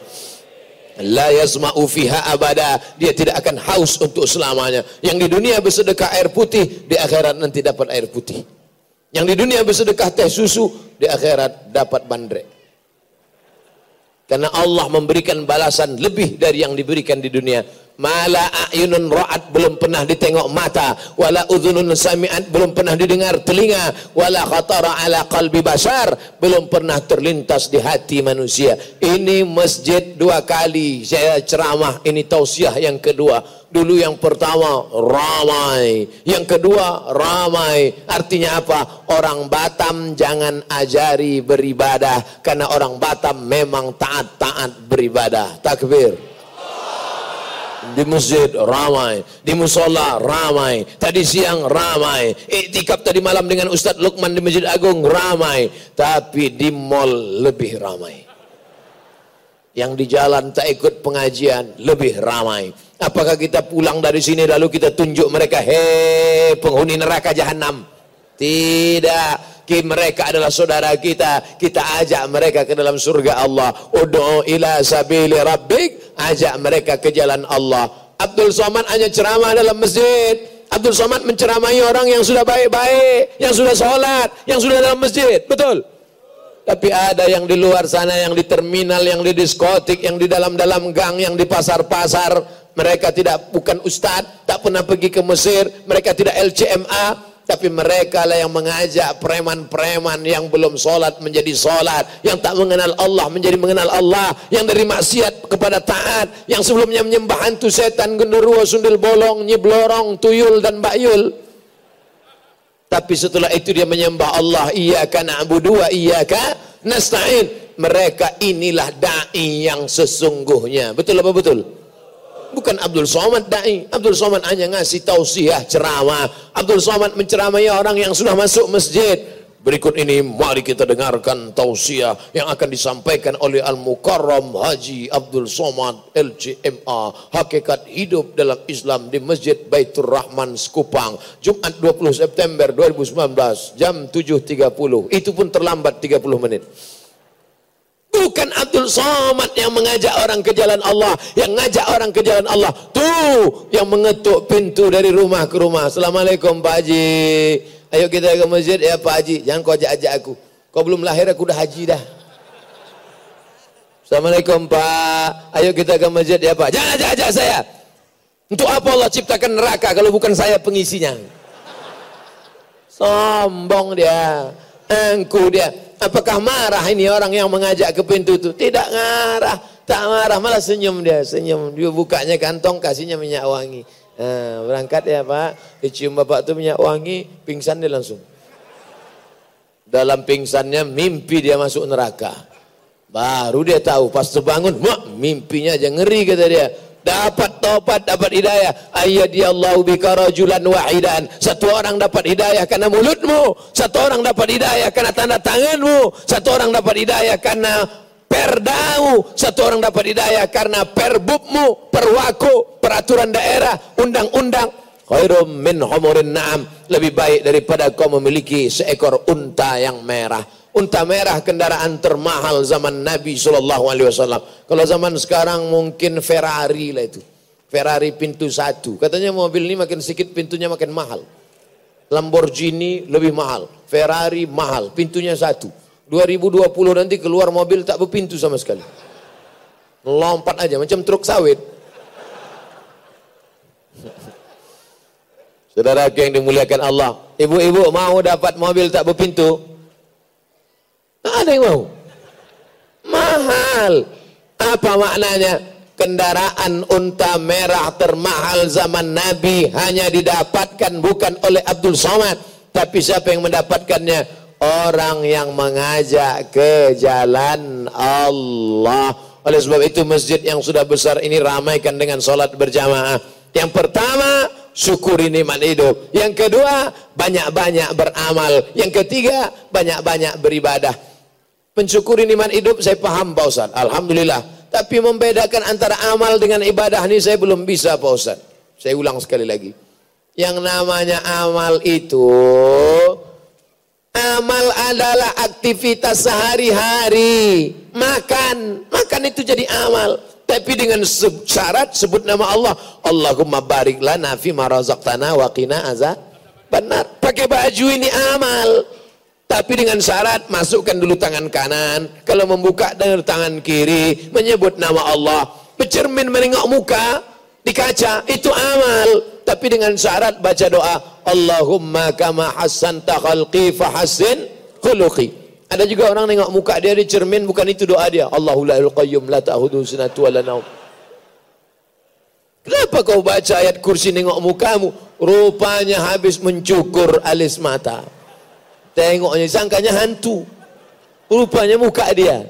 La yasma'u fiha abada. Dia tidak akan haus untuk selamanya. Yang di dunia bersedekah air putih di akhirat nanti dapat air putih. Yang di dunia bersedekah teh susu di akhirat dapat bandrek. Karena Allah memberikan balasan lebih dari yang diberikan di dunia Mala a'yunun ra'at belum pernah ditengok mata, wala udhunun sami'at belum pernah didengar telinga, wala khatara ala qalbi bashar belum pernah terlintas di hati manusia. Ini masjid dua kali saya ceramah, ini tausiah yang kedua. Dulu yang pertama ramai, yang kedua ramai. Artinya apa? Orang Batam jangan ajari beribadah karena orang Batam memang taat-taat beribadah. Takbir di masjid ramai, di musola ramai, tadi siang ramai, iktikaf tadi malam dengan Ustadz Lukman di Masjid Agung ramai, tapi di mall lebih ramai. Yang di jalan tak ikut pengajian lebih ramai. Apakah kita pulang dari sini lalu kita tunjuk mereka, hei penghuni neraka jahanam? Tidak mereka adalah saudara kita kita ajak mereka ke dalam surga Allah ud'u ila sabili rabbik ajak mereka ke jalan Allah. Abdul Somad hanya ceramah dalam masjid. Abdul Somad menceramahi orang yang sudah baik-baik yang sudah sholat yang sudah dalam masjid. Betul? Tapi ada yang di luar sana yang di terminal yang di diskotik yang di dalam-dalam gang yang di pasar-pasar. Mereka tidak bukan ustadz tak pernah pergi ke Mesir. Mereka tidak LCMA tapi mereka lah yang mengajak preman-preman yang belum sholat menjadi sholat, yang tak mengenal Allah menjadi mengenal Allah, yang dari maksiat kepada taat, yang sebelumnya menyembah hantu setan, genderuwo, sundel bolong, nyiblorong, tuyul dan bayul. Tapi setelah itu dia menyembah Allah, iyyaka na'budu wa iyyaka nasta'in. Mereka inilah dai yang sesungguhnya. Betul apa betul? Bukan Abdul Somad dai. Abdul Somad hanya ngasih tausiah ceramah. Abdul Somad menceramai orang yang sudah masuk masjid. Berikut ini mari kita dengarkan tausiah yang akan disampaikan oleh Al-Mukarram Haji Abdul Somad LCMA Hakikat Hidup dalam Islam di Masjid Baitur Rahman Sekupang Jumat 20 September 2019 jam 7.30 itu pun terlambat 30 menit Bukan Abdul Somad yang mengajak orang ke jalan Allah, yang ngajak orang ke jalan Allah. Tuh yang mengetuk pintu dari rumah ke rumah. Assalamualaikum Pak Haji. Ayo kita ke masjid ya Pak Haji. Jangan kau ajak-ajak aku. Kau belum lahir aku dah haji dah. Assalamualaikum Pak. Ayo kita ke masjid ya Pak. Jangan ajak-ajak saya. Untuk apa Allah ciptakan neraka kalau bukan saya pengisinya? Sombong dia. Engku dia. Apakah marah ini orang yang mengajak ke pintu itu? Tidak marah, tak marah, malah senyum dia, senyum. Dia bukanya kantong, kasihnya minyak wangi. Nah, berangkat ya Pak, dicium bapak itu minyak wangi, pingsan dia langsung. Dalam pingsannya mimpi dia masuk neraka. Baru dia tahu, pas terbangun, mimpinya aja ngeri kata dia dapat taubat, dapat hidayah. Ayyadiyallahu bika rajulan wahidan. Satu orang dapat hidayah karena mulutmu, satu orang dapat hidayah karena tanda tanganmu, satu orang dapat hidayah karena perdau, satu orang dapat hidayah karena perbubmu, perwaku, peraturan daerah, undang-undang. Khairum min humurin na'am. Lebih baik daripada kau memiliki seekor unta yang merah. Unta merah kendaraan termahal zaman Nabi Shallallahu Alaihi Wasallam. Kalau zaman sekarang mungkin Ferrari lah itu. Ferrari pintu satu. Katanya mobil ini makin sedikit pintunya makin mahal. Lamborghini lebih mahal. Ferrari mahal. Pintunya satu. 2020 nanti keluar mobil tak berpintu sama sekali. Lompat aja macam truk sawit. Saudara yang dimuliakan Allah. Ibu-ibu mau dapat mobil tak berpintu? Tak ada yang mau. Mahal. Apa maknanya? Kendaraan unta merah termahal zaman Nabi hanya didapatkan bukan oleh Abdul Somad. Tapi siapa yang mendapatkannya? Orang yang mengajak ke jalan Allah. Oleh sebab itu masjid yang sudah besar ini ramaikan dengan solat berjamaah. Yang pertama, syukuri nikmat hidup. Yang kedua, banyak-banyak beramal. Yang ketiga, banyak-banyak beribadah. Mensyukuri nikmat hidup saya paham Pak Ustaz. Alhamdulillah. Tapi membedakan antara amal dengan ibadah ini saya belum bisa Pak Ustaz. Saya ulang sekali lagi. Yang namanya amal itu amal adalah aktivitas sehari-hari. Makan, makan itu jadi amal. Tapi dengan syarat sebut nama Allah. Allahumma barik lana fi ma razaqtana wa qina azab. Benar. Pakai baju ini amal. Tapi dengan syarat masukkan dulu tangan kanan. Kalau membuka dengan tangan kiri. Menyebut nama Allah. Bercermin menengok muka. di kaca itu amal tapi dengan syarat baca doa Allahumma kama hassanta khalqi fahassin khuluqi ada juga orang nengok muka dia di cermin bukan itu doa dia Allahu la qayyum la ta'khudhuhu sinatun wa Kenapa kau baca ayat kursi nengok mukamu? Rupanya habis mencukur alis mata. Tengoknya, sangkanya hantu. Rupanya muka dia.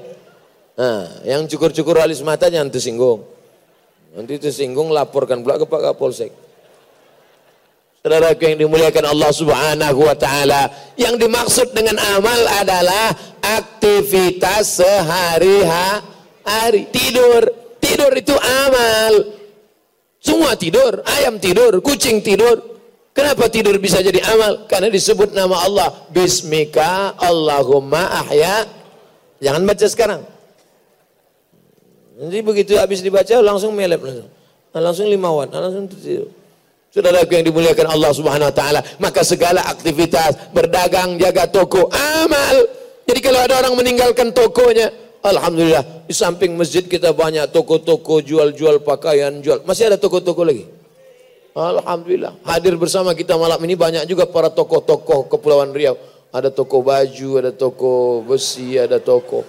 Nah, yang cukur-cukur alis mata jangan tersinggung. Nanti tersinggung laporkan pula ke Pak Kapolsek. Saudara yang dimuliakan Allah Subhanahu wa taala, yang dimaksud dengan amal adalah aktivitas sehari-hari. Tidur, tidur itu amal. Semua tidur, ayam tidur, kucing tidur. Kenapa tidur bisa jadi amal? Karena disebut nama Allah. Bismika Allahumma ahya. Jangan baca sekarang. Nanti begitu habis dibaca langsung melep langsung. Nah, langsung lima watt, nah, langsung tidur. Saudara yang dimuliakan Allah Subhanahu wa taala, maka segala aktivitas berdagang, jaga toko, amal. Jadi kalau ada orang meninggalkan tokonya, Alhamdulillah di samping masjid kita banyak toko-toko jual-jual pakaian jual. Masih ada toko-toko lagi? Alhamdulillah. Hadir bersama kita malam ini banyak juga para tokoh-tokoh Kepulauan Riau. Ada toko baju, ada toko besi, ada toko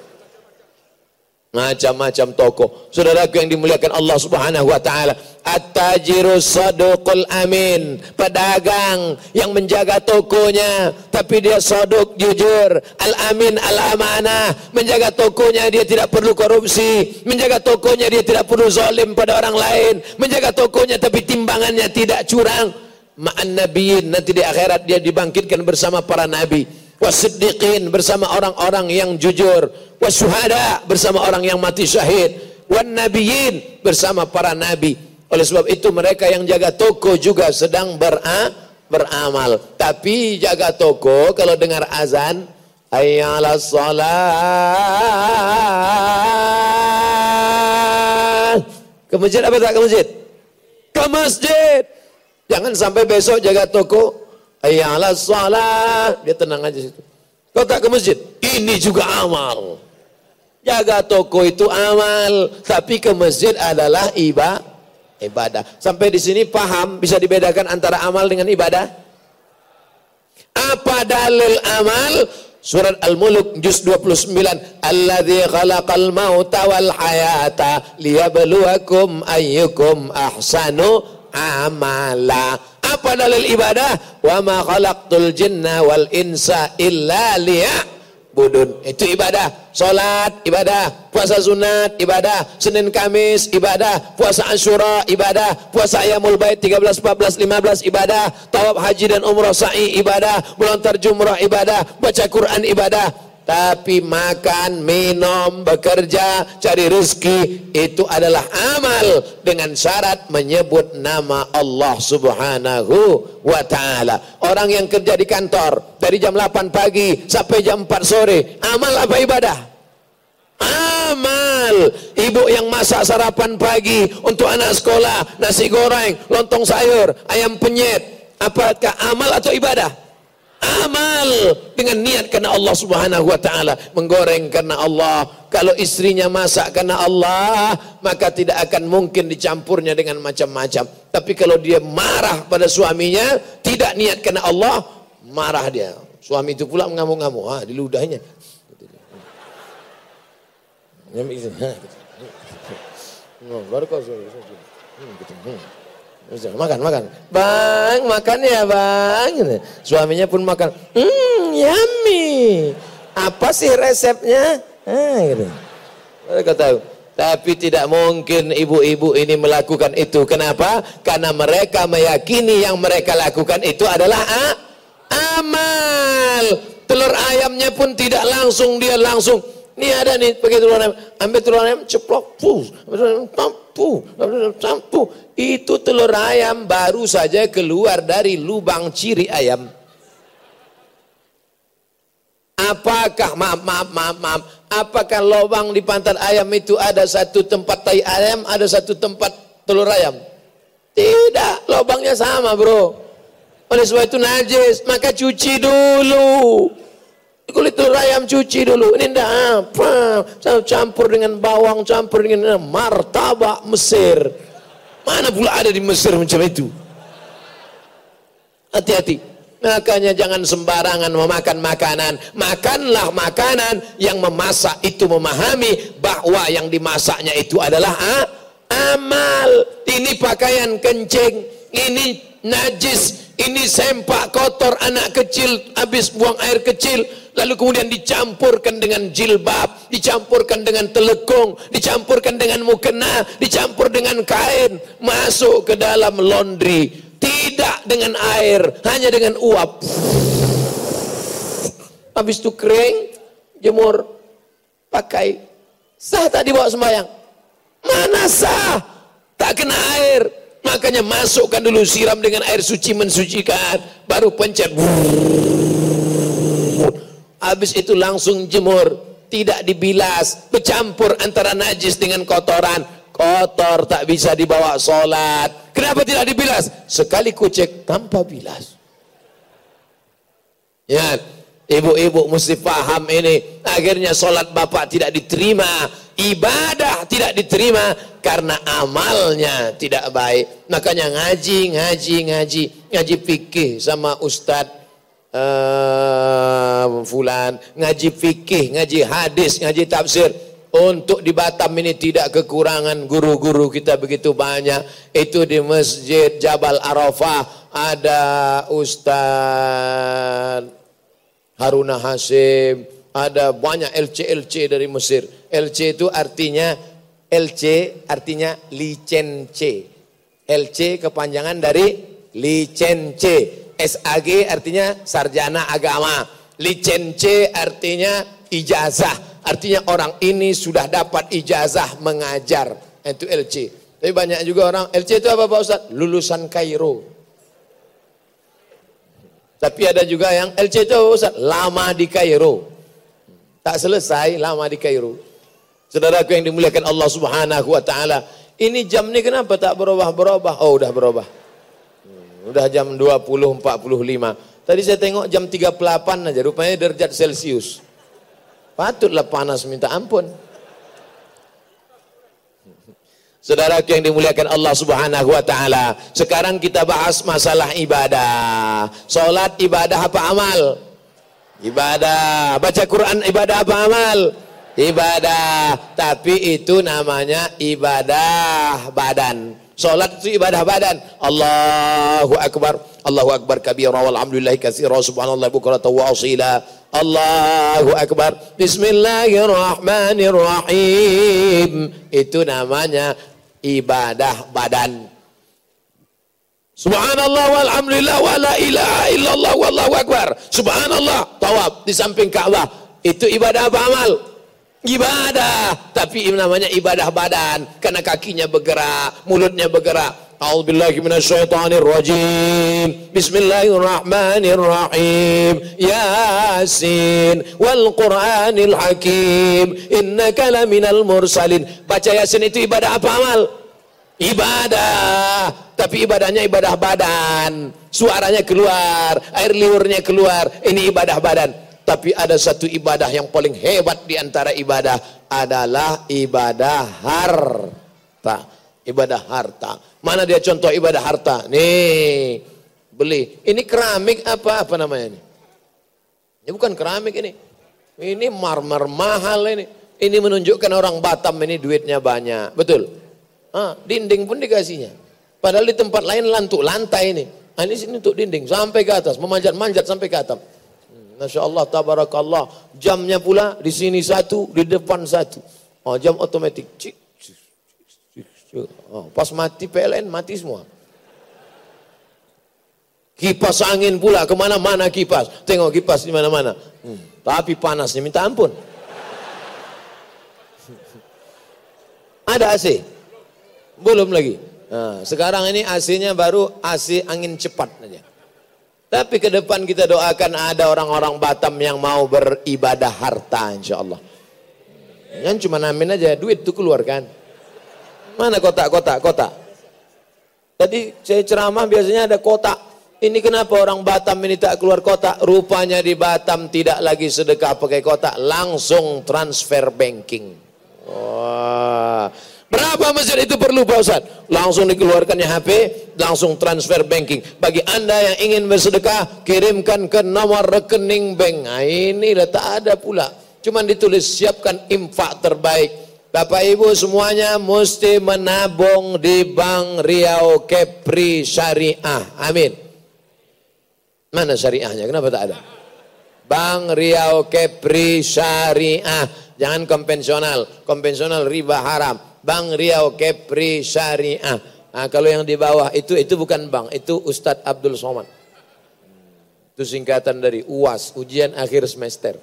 macam-macam toko. Saudaraku yang dimuliakan Allah Subhanahu wa taala, at-tajiru saduqul amin, pedagang yang menjaga tokonya tapi dia saduk jujur, al-amin al-amanah, menjaga tokonya dia tidak perlu korupsi, menjaga tokonya dia tidak perlu zalim pada orang lain, menjaga tokonya tapi timbangannya tidak curang. Ma'an nabiyyin nanti di akhirat dia dibangkitkan bersama para nabi wasiddiqin bersama orang-orang yang jujur. Wasyuhada bersama orang yang mati syahid. Wan nabiyyin bersama para nabi. Oleh sebab itu mereka yang jaga toko juga sedang bera, beramal. Tapi jaga toko kalau dengar azan ayyala salat. Ke masjid apa tak ke masjid? Ke masjid. Jangan sampai besok jaga toko Hayya ala salat. Dia tenang aja situ. Kau tak ke masjid? Ini juga amal. Jaga toko itu amal, tapi ke masjid adalah ibadah. Ibadah. Sampai di sini paham bisa dibedakan antara amal dengan ibadah? Apa dalil amal? Surat Al-Mulk juz 29. Alladzi khalaqal mauta wal hayata liyabluwakum ayyukum ahsanu amala. Apa dalil ibadah? Wa ma khalaqtul jinna wal insa illa budun. Itu ibadah. Salat ibadah, puasa sunat ibadah, Senin Kamis ibadah, puasa Asyura ibadah, puasa Ayamul Bait 13 14 15 ibadah, tawaf haji dan umrah sa'i ibadah, melontar jumrah ibadah, baca Quran ibadah. Tapi makan, minum, bekerja, cari rezeki itu adalah amal dengan syarat menyebut nama Allah Subhanahu wa taala. Orang yang kerja di kantor dari jam 8 pagi sampai jam 4 sore, amal apa ibadah? Amal. Ibu yang masak sarapan pagi untuk anak sekolah, nasi goreng, lontong sayur, ayam penyet, apakah amal atau ibadah? Amal dengan niat karena Allah Subhanahu wa taala, menggoreng karena Allah. Kalau istrinya masak karena Allah, maka tidak akan mungkin dicampurnya dengan macam-macam. Tapi kalau dia marah pada suaminya, tidak niat karena Allah, marah dia. Suami itu pula mengamuk-ngamuk, ah di ludahnya. Baru kau Makan, makan. Bang, makan ya bang. Suaminya pun makan. Hmm, yummy. Apa sih resepnya? Ah, gitu. Mereka tahu. Tapi tidak mungkin ibu-ibu ini melakukan itu. Kenapa? Karena mereka meyakini yang mereka lakukan itu adalah ah, amal. Telur ayamnya pun tidak langsung dia langsung ini ada nih pakai telur ayam, ambil telur ayam ceplok, puh, tampu, tampu. Itu telur ayam baru saja keluar dari lubang ciri ayam. Apakah maaf maaf maaf maaf, apakah lubang di pantat ayam itu ada satu tempat tai ayam, ada satu tempat telur ayam? Tidak, lubangnya sama bro. Oleh sebab itu najis, maka cuci dulu. Kulit telur ayam cuci dulu. Ini enggak apa. Campur dengan bawang, campur dengan martabak Mesir. Mana pula ada di Mesir macam itu? Hati-hati. Makanya jangan sembarangan memakan makanan. Makanlah makanan yang memasak itu memahami bahwa yang dimasaknya itu adalah ah, amal. Ini pakaian kencing, ini najis, ini sempak kotor anak kecil habis buang air kecil, lalu kemudian dicampurkan dengan jilbab, dicampurkan dengan telekung, dicampurkan dengan mukena, dicampur dengan kain, masuk ke dalam laundry, tidak dengan air, hanya dengan uap. Habis itu kering, jemur, pakai. Sah tak dibawa sembahyang? Mana sah? Tak kena air. Makanya masukkan dulu siram dengan air suci mensucikan, baru pencet. Habis itu langsung jemur, tidak dibilas, bercampur antara najis dengan kotoran. Kotor tak bisa dibawa solat. Kenapa tidak dibilas? Sekali kucek tanpa bilas. Ya, ibu-ibu mesti paham ini. Akhirnya solat bapak tidak diterima, ibadah tidak diterima karena amalnya tidak baik. Makanya ngaji, ngaji, ngaji, ngaji fikih sama ustadz uh, fulan ngaji fikih, ngaji hadis, ngaji tafsir. Untuk di Batam ini tidak kekurangan guru-guru kita begitu banyak. Itu di Masjid Jabal Arafah ada Ustaz Haruna Hasim, ada banyak LC-LC dari Mesir. LC itu artinya LC artinya licence. LC kepanjangan dari licence. SAG artinya sarjana agama. Licence artinya ijazah. Artinya orang ini sudah dapat ijazah mengajar. Itu LC. Tapi banyak juga orang, LC itu apa Pak Ustaz? Lulusan Kairo. Tapi ada juga yang LC itu apa Ustaz? Lama di Kairo. Tak selesai lama di Kairo. Saudaraku yang dimuliakan Allah Subhanahu wa taala, ini jam ni kenapa tak berubah-berubah? Oh, udah berubah. Udah jam 20.45. Tadi saya tengok jam 38 aja, rupanya derajat Celcius. Patutlah panas minta ampun. Saudara yang dimuliakan Allah Subhanahu wa taala. Sekarang kita bahas masalah ibadah. Salat ibadah apa amal? Ibadah. Baca Quran ibadah apa amal? Ibadah. Tapi itu namanya ibadah badan. Salat itu ibadah badan. Allahu akbar. Allahu akbar kabira walhamdulillah katsira subhanallah bukrata wa asila. Allahu akbar. Bismillahirrahmanirrahim. Itu namanya ibadah badan. Subhanallah walhamdulillah wala ilaha illallah wallahu akbar. Subhanallah tawaf di samping Ka'bah. Itu ibadah apa amal? ibadah. Tapi namanya ibadah badan. Karena kakinya bergerak mulutnya bergerak. A'udzubillahi minasyaitonir rajim Bismillahirrahmanirrahim. Yasin wal Qur'anil Hakim. Innaka laminal mursalin. Baca Yasin itu ibadah apa amal? Ibadah tapi ibadahnya ibadah badan suaranya keluar air liurnya keluar ini ibadah badan tapi ada satu ibadah yang paling hebat di antara ibadah adalah ibadah harta. Ibadah harta. Mana dia contoh ibadah harta? Nih, beli. Ini keramik apa apa namanya ini? Ini bukan keramik ini. Ini marmer mahal ini. Ini menunjukkan orang Batam ini duitnya banyak. Betul? Ah, dinding pun dikasihnya. Padahal di tempat lain lantuk lantai ini. Ah, ini sini untuk dinding sampai ke atas, memanjat-manjat sampai ke atap. Masya Allah, tabarakallah. Jamnya pula di sini satu, di depan satu. Oh, jam otomatis. Cik. Oh, pas mati PLN, mati semua. Kipas angin pula, ke mana-mana kipas. Tengok kipas di mana-mana. Hmm, tapi panasnya minta ampun. Ada AC? Belum lagi. Nah, sekarang ini AC-nya baru AC angin cepat aja. Tapi ke depan kita doakan ada orang-orang Batam yang mau beribadah harta insya Allah. Yang cuma amin aja, duit itu keluar kan. Mana kotak-kotak, kotak. Tadi saya ceramah biasanya ada kotak. Ini kenapa orang Batam ini tak keluar kotak? Rupanya di Batam tidak lagi sedekah pakai kotak, langsung transfer banking. Wah, Berapa masjid itu perlu Pak Ustaz? Langsung dikeluarkannya HP, langsung transfer banking. Bagi anda yang ingin bersedekah, kirimkan ke nomor rekening bank. Nah, ini tak ada pula. Cuma ditulis siapkan infak terbaik. Bapak Ibu semuanya mesti menabung di Bank Riau Kepri Syariah. Amin. Mana syariahnya? Kenapa tak ada? Bank Riau Kepri Syariah. Jangan konvensional. Konvensional riba haram. Bank Riau Kepri Syariah. Nah, kalau yang di bawah itu itu bukan bank, itu Ustadz Abdul Somad. Itu singkatan dari UAS, ujian akhir semester.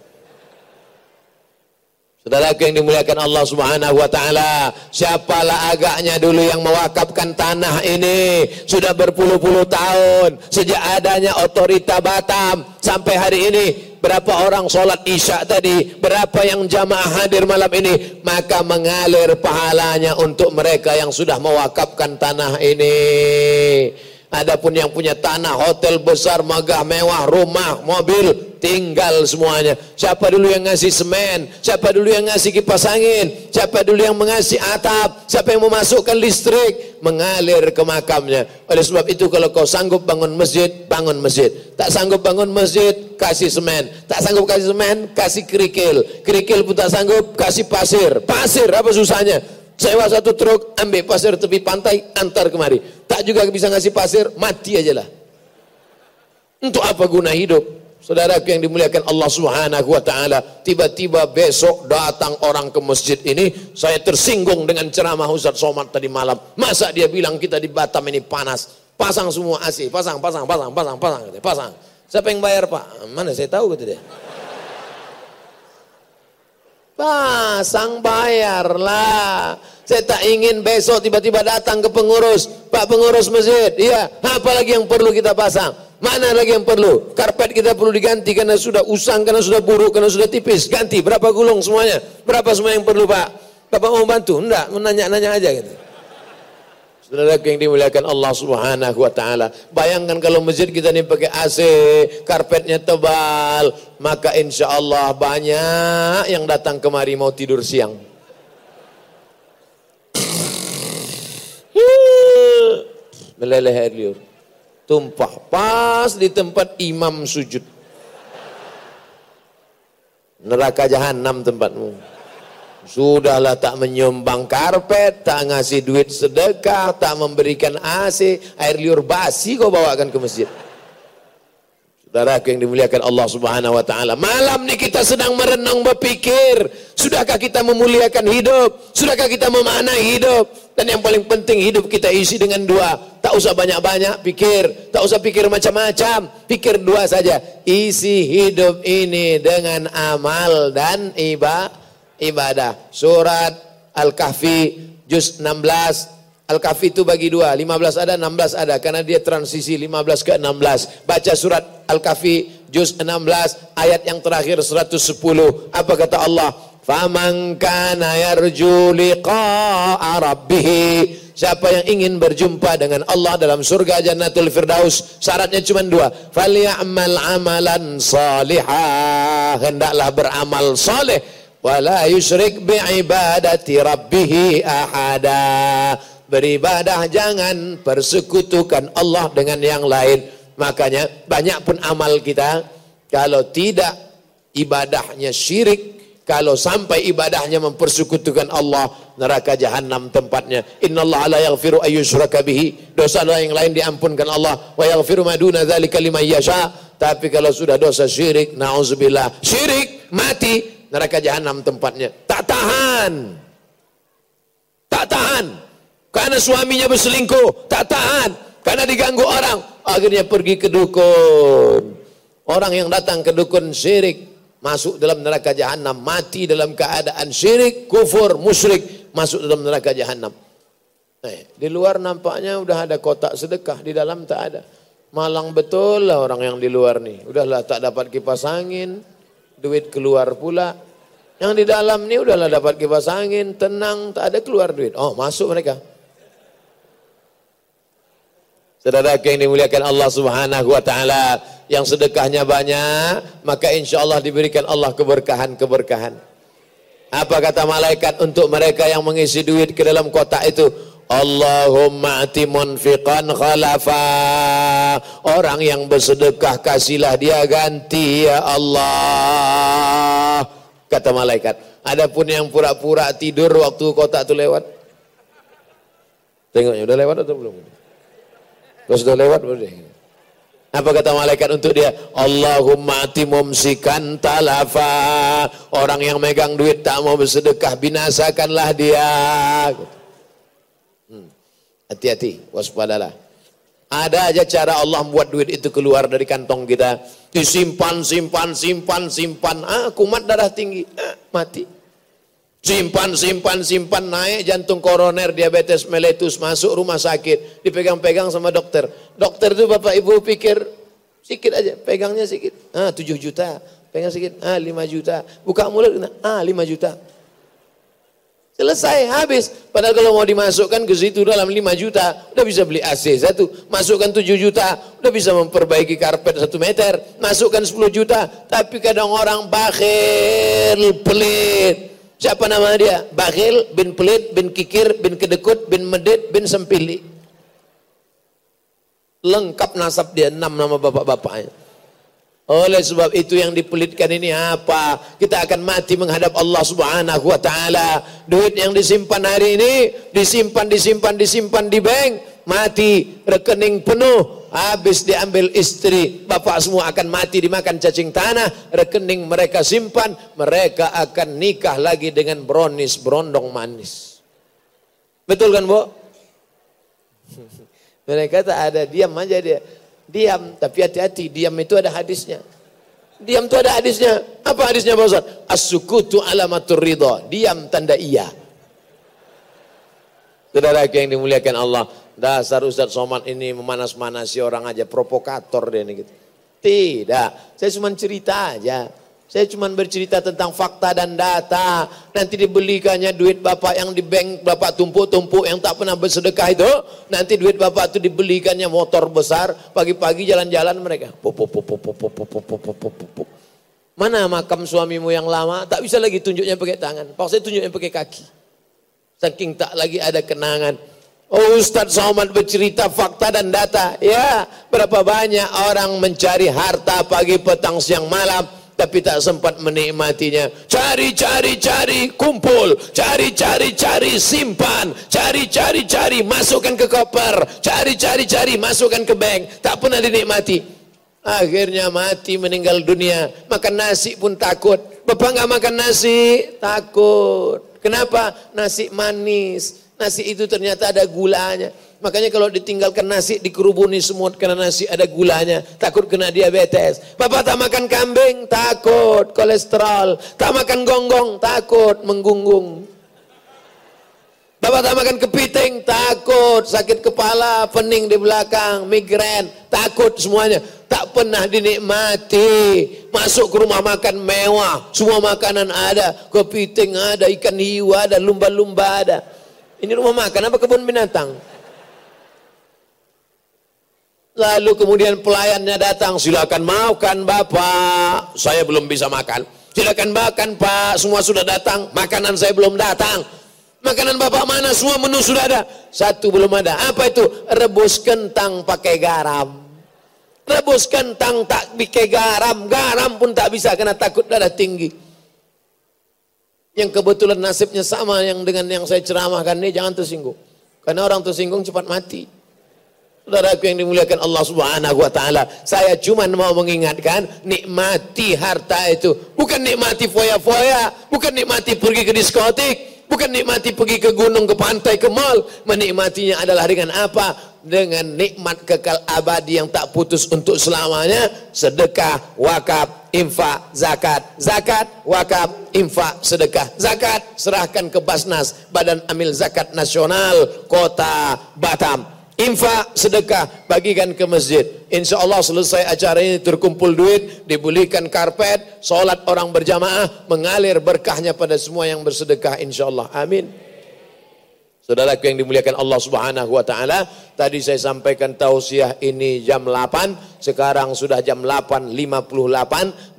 Saudara yang dimuliakan Allah Subhanahu wa taala, siapalah agaknya dulu yang mewakafkan tanah ini sudah berpuluh-puluh tahun sejak adanya otorita Batam sampai hari ini berapa orang sholat isya tadi, berapa yang jamaah hadir malam ini, maka mengalir pahalanya untuk mereka yang sudah mewakafkan tanah ini. Adapun yang punya tanah, hotel besar, megah, mewah, rumah, mobil, tinggal semuanya. Siapa dulu yang ngasih semen? Siapa dulu yang ngasih kipas angin? Siapa dulu yang mengasih atap? Siapa yang memasukkan listrik? Mengalir ke makamnya. Oleh sebab itu kalau kau sanggup bangun masjid, bangun masjid. Tak sanggup bangun masjid, kasih semen. Tak sanggup kasih semen, kasih kerikil. Kerikil pun tak sanggup, kasih pasir. Pasir, apa susahnya? Sewa satu truk, ambil pasir tepi pantai, antar kemari. Tak juga bisa ngasih pasir, mati aja lah. Untuk apa guna hidup? Saudara yang dimuliakan Allah Subhanahu wa taala, tiba-tiba besok datang orang ke masjid ini, saya tersinggung dengan ceramah Ustaz Somad tadi malam. Masa dia bilang kita di Batam ini panas? Pasang semua AC, pasang, pasang, pasang, pasang, pasang, pasang. Siapa yang bayar, Pak? Mana saya tahu kata dia. Pasang bayarlah. Saya tak ingin besok tiba-tiba datang ke pengurus. Pak pengurus masjid. Iya, apa lagi yang perlu kita pasang? Mana lagi yang perlu? Karpet kita perlu diganti karena sudah usang, karena sudah buruk, karena sudah tipis. Ganti, berapa gulung semuanya? Berapa semua yang perlu Pak? Bapak mau bantu? Enggak, menanya-nanya aja gitu. Saudara yang dimuliakan Allah Subhanahu wa taala. Bayangkan kalau masjid kita ini pakai AC, karpetnya tebal, maka insya Allah banyak yang datang kemari mau tidur siang. Meleleh air liur. Tumpah pas di tempat imam sujud. Neraka jahanam tempatmu. Sudahlah tak menyumbang karpet, tak ngasih duit sedekah, tak memberikan AC, air liur basi kau bawakan ke masjid. Saudara yang dimuliakan Allah Subhanahu wa taala. Malam ni kita sedang merenung berpikir, sudahkah kita memuliakan hidup? Sudahkah kita memaknai hidup? Dan yang paling penting hidup kita isi dengan dua. Tak usah banyak-banyak pikir, tak usah pikir macam-macam, pikir dua saja. Isi hidup ini dengan amal dan ibadah. Surat Al-Kahfi juz 16 Al-Kahfi itu bagi dua, 15 ada, 16 ada. Karena dia transisi 15 ke 16. Baca surat Al-Kahfi juz 16 ayat yang terakhir 110. Apa kata Allah? Faman kana yarju liqa'a rabbih. Siapa yang ingin berjumpa dengan Allah dalam surga Jannatul Firdaus, syaratnya cuma dua. Falyamal amalan salihah. Hendaklah beramal saleh wala yusyrik bi'ibadati rabbih ahada beribadah jangan persekutukan Allah dengan yang lain makanya banyak pun amal kita kalau tidak ibadahnya syirik kalau sampai ibadahnya mempersekutukan Allah neraka jahanam tempatnya innallaha la yaghfiru ayyushraka bihi dosa yang lain diampunkan Allah wa yaghfiru ma duna dzalika liman yasha tapi kalau sudah dosa syirik nauzubillah syirik mati neraka jahanam tempatnya. Tak tahan. Tak tahan. Karena suaminya berselingkuh, tak tahan. Karena diganggu orang, akhirnya pergi ke dukun. Orang yang datang ke dukun syirik masuk dalam neraka jahanam, mati dalam keadaan syirik, kufur, musyrik, masuk dalam neraka jahanam. Eh, di luar nampaknya udah ada kotak sedekah, di dalam tak ada. Malang betul lah orang yang di luar nih. Udahlah tak dapat kipas angin, duit keluar pula. Yang di dalam ini udahlah dapat kipas angin, tenang, tak ada keluar duit. Oh, masuk mereka. Saudara yang dimuliakan Allah Subhanahu wa taala, yang sedekahnya banyak, maka insya Allah diberikan Allah keberkahan-keberkahan. Apa kata malaikat untuk mereka yang mengisi duit ke dalam kotak itu? Allahumma ati munfiqan khalafa Orang yang bersedekah kasihlah dia ganti ya Allah Kata malaikat Adapun yang pura-pura tidur waktu kotak itu lewat Tengoknya udah lewat atau belum? Kalau sudah lewat boleh. Apa kata malaikat untuk dia? Allahumma ati mumsikan talafa. Orang yang megang duit tak mau bersedekah binasakanlah dia. Hmm. Hati-hati, waspadalah. Ada aja cara Allah membuat duit itu keluar dari kantong kita. Disimpan, simpan, simpan, simpan. Ah, kumat darah tinggi. Ah, mati. Simpan, simpan, simpan, naik jantung koroner, diabetes meletus, masuk rumah sakit, dipegang-pegang sama dokter. Dokter itu bapak ibu pikir, sedikit aja, pegangnya sedikit. Ah, 7 juta, pegang sedikit, ah 5 juta. Buka mulut, ah 5 juta. Selesai, habis. Padahal kalau mau dimasukkan ke situ dalam 5 juta, udah bisa beli AC satu. Masukkan 7 juta, udah bisa memperbaiki karpet 1 meter. Masukkan 10 juta, tapi kadang orang bakhil, pelit. Siapa nama dia? Bakhil bin Pelit bin Kikir bin Kedekut bin Medit bin Sempili. Lengkap nasab dia, enam nama bapak-bapaknya. Oleh sebab itu yang dipelitkan ini apa? Kita akan mati menghadap Allah Subhanahu wa taala. Duit yang disimpan hari ini disimpan disimpan disimpan di bank, mati rekening penuh, habis diambil istri, bapak semua akan mati dimakan cacing tanah, rekening mereka simpan, mereka akan nikah lagi dengan bronis, berondong manis. Betul kan, Bu? mereka tak ada, diam aja dia. Diam, tapi hati-hati, diam itu ada hadisnya. Diam itu ada hadisnya. Apa hadisnya Pak Ustaz? As-sukutu alamatur ridha. Diam tanda iya. Saudara yang dimuliakan Allah, Dasar Ustadz Somad ini memanas-manasi orang aja, provokator dia ini gitu. Tidak, saya cuma cerita aja. Saya cuma bercerita tentang fakta dan data. Nanti dibelikannya duit bapak yang di bank, bapak tumpuk-tumpuk yang tak pernah bersedekah itu. Nanti duit bapak itu dibelikannya motor besar. Pagi-pagi jalan-jalan mereka. Mana makam suamimu yang lama? Tak bisa lagi tunjuknya pakai tangan. Pak saya tunjuknya pakai kaki. Saking tak lagi ada kenangan. Oh Ustadz Somad bercerita fakta dan data. Ya, berapa banyak orang mencari harta pagi, petang, siang, malam. Tapi tak sempat menikmatinya. Cari, cari, cari, kumpul. Cari, cari, cari, simpan. Cari, cari, cari, masukkan ke koper. Cari, cari, cari, masukkan ke bank. Tak pernah dinikmati. Akhirnya mati meninggal dunia. Makan nasi pun takut. Bapak nggak makan nasi? Takut. Kenapa? Nasi manis Nasi itu ternyata ada gulanya. Makanya kalau ditinggalkan nasi dikerubuni semut karena nasi ada gulanya. Takut kena diabetes. Bapak tak makan kambing? Takut kolesterol. Tak makan gonggong? Takut menggunggung. Bapak tak makan kepiting? Takut sakit kepala, pening di belakang, migrain. Takut semuanya. Tak pernah dinikmati. Masuk ke rumah makan mewah. Semua makanan ada. Kepiting ada, ikan hiu ada, lumba-lumba ada. Ini rumah makan apa kebun binatang? Lalu kemudian pelayannya datang, silakan makan bapak, saya belum bisa makan. Silakan makan pak, semua sudah datang, makanan saya belum datang. Makanan bapak mana? Semua menu sudah ada. Satu belum ada. Apa itu? Rebus kentang pakai garam. Rebus kentang tak pakai garam. Garam pun tak bisa karena takut darah tinggi yang kebetulan nasibnya sama yang dengan yang saya ceramahkan ini jangan tersinggung. Karena orang tersinggung cepat mati. Saudaraku yang dimuliakan Allah Subhanahu wa taala, saya cuma mau mengingatkan nikmati harta itu, bukan nikmati foya-foya, bukan nikmati pergi ke diskotik, bukan nikmati pergi ke gunung, ke pantai, ke mall. Menikmatinya adalah dengan apa? dengan nikmat kekal abadi yang tak putus untuk selamanya sedekah wakaf infak zakat. Zakat wakaf. Infak sedekah. Zakat serahkan ke Basnas Badan Amil Zakat Nasional Kota Batam. Infak sedekah bagikan ke masjid. Insya Allah selesai acara ini terkumpul duit dibelikan karpet sholat orang berjamaah mengalir berkahnya pada semua yang bersedekah insya Allah amin Saudaraku yang dimuliakan Allah Subhanahu wa taala, tadi saya sampaikan tausiah ini jam 8, sekarang sudah jam 8.58,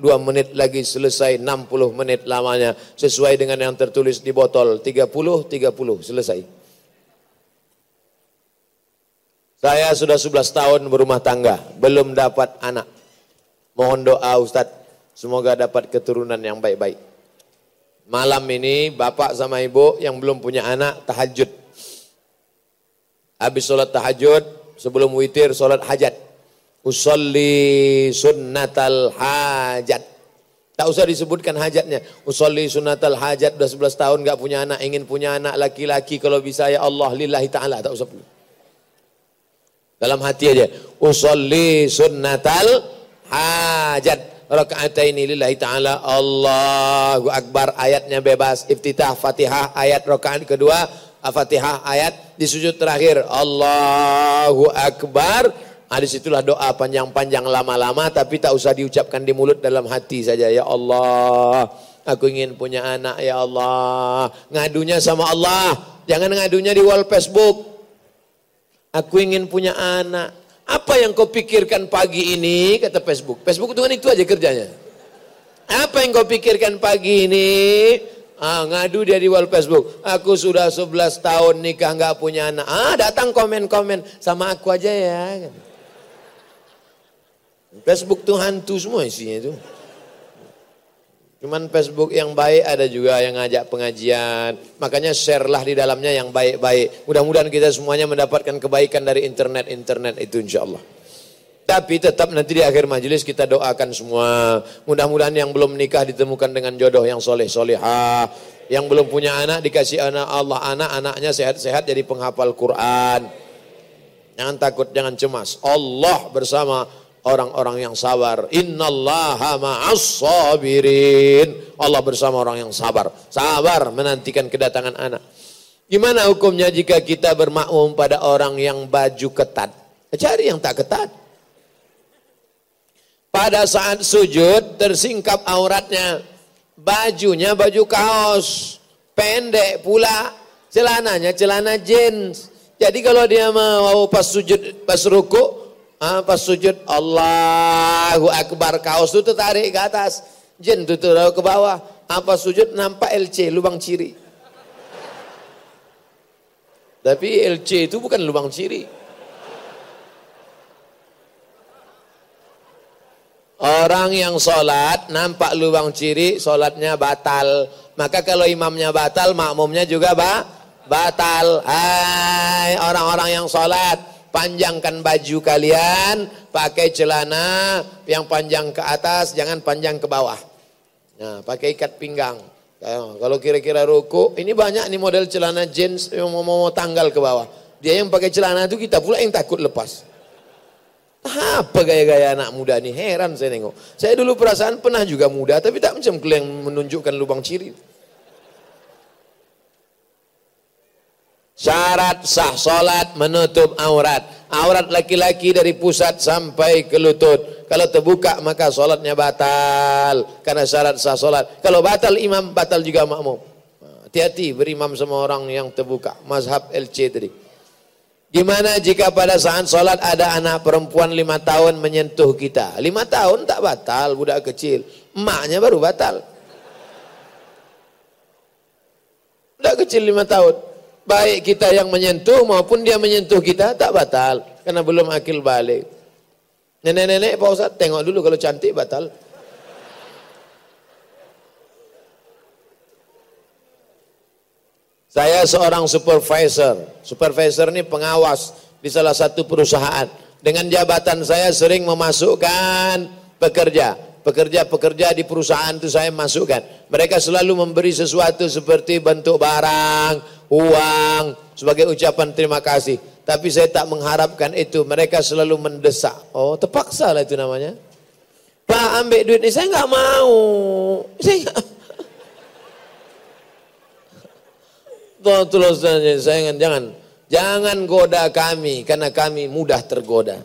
2 menit lagi selesai 60 menit lamanya sesuai dengan yang tertulis di botol 30 30 selesai. Saya sudah 11 tahun berumah tangga, belum dapat anak. Mohon doa Ustaz, semoga dapat keturunan yang baik-baik. Malam ini bapak sama ibu yang belum punya anak tahajud Habis sholat tahajud, sebelum witir sholat hajat. Usolli sunnatal hajat. Tak usah disebutkan hajatnya. Usolli sunnatal hajat, udah 11 tahun gak punya anak, ingin punya anak laki-laki. Kalau bisa ya Allah lillahi ta'ala, tak usah perlu. Dalam hati aja. Usolli sunnatal hajat. Rakaataini lillahi ta'ala. Allahu Akbar. Ayatnya bebas. Iftitah Fatihah. Ayat rakaat kedua. Al-Fatihah ayat di sujud terakhir Allahu Akbar. Nah, di situlah doa panjang-panjang lama-lama tapi tak usah diucapkan di mulut dalam hati saja. Ya Allah, aku ingin punya anak ya Allah. Ngadunya sama Allah, jangan ngadunya di wall Facebook. Aku ingin punya anak. Apa yang kau pikirkan pagi ini kata Facebook? Facebook itu kan itu aja kerjanya. Apa yang kau pikirkan pagi ini? Ah, ngadu dia di wall Facebook. Aku sudah 11 tahun nikah nggak punya anak. Ah, datang komen-komen sama aku aja ya. Facebook tuh hantu semua isinya itu. Cuman Facebook yang baik ada juga yang ngajak pengajian. Makanya share lah di dalamnya yang baik-baik. Mudah-mudahan kita semuanya mendapatkan kebaikan dari internet-internet itu insya Allah. Tapi tetap nanti di akhir majelis kita doakan semua. Mudah-mudahan yang belum nikah ditemukan dengan jodoh yang soleh solehah. Yang belum punya anak dikasih anak Allah anak anaknya sehat-sehat jadi penghafal Quran. Jangan takut, jangan cemas. Allah bersama orang-orang yang sabar. Innallaha ma'as sabirin. Allah bersama orang yang sabar. Sabar menantikan kedatangan anak. Gimana hukumnya jika kita bermakmum pada orang yang baju ketat? Cari yang tak ketat. Pada saat sujud tersingkap auratnya. Bajunya baju kaos. Pendek pula. Celananya celana jeans. Jadi kalau dia mau pas sujud, pas ruku, pas sujud Allahu Akbar kaos itu tarik ke atas. Jeans itu ke bawah. Apa sujud nampak LC, lubang ciri. Tapi LC itu bukan lubang ciri. Orang yang sholat nampak lubang ciri sholatnya batal. Maka kalau imamnya batal makmumnya juga ba batal. Hai orang-orang yang sholat panjangkan baju kalian pakai celana yang panjang ke atas jangan panjang ke bawah. Nah pakai ikat pinggang. Kalau kira-kira ruku ini banyak nih model celana jeans yang mau, mau tanggal ke bawah. Dia yang pakai celana itu kita pula yang takut lepas. Apa gaya-gaya anak muda ini? Heran saya nengok. Saya dulu perasaan pernah juga muda, tapi tak macam yang menunjukkan lubang ciri. Syarat sah solat menutup aurat. Aurat laki-laki dari pusat sampai ke lutut. Kalau terbuka maka solatnya batal. Karena syarat sah solat. Kalau batal imam, batal juga makmum. Hati-hati berimam sama orang yang terbuka. Mazhab LC tadi. Gimana jika pada saat sholat ada anak perempuan lima tahun menyentuh kita? Lima tahun tak batal, budak kecil. Emaknya baru batal. Budak kecil lima tahun. Baik kita yang menyentuh maupun dia menyentuh kita tak batal. Karena belum akil balik. Nenek-nenek Pak Ustaz tengok dulu kalau cantik batal. Saya seorang supervisor. Supervisor ini pengawas di salah satu perusahaan. Dengan jabatan saya sering memasukkan pekerja. Pekerja-pekerja di perusahaan itu saya masukkan. Mereka selalu memberi sesuatu seperti bentuk barang, uang, sebagai ucapan terima kasih. Tapi saya tak mengharapkan itu. Mereka selalu mendesak. Oh, terpaksa lah itu namanya. Pak ambil duit ini. Saya nggak mau. Saya nggak Terus jangan jangan jangan goda kami karena kami mudah tergoda.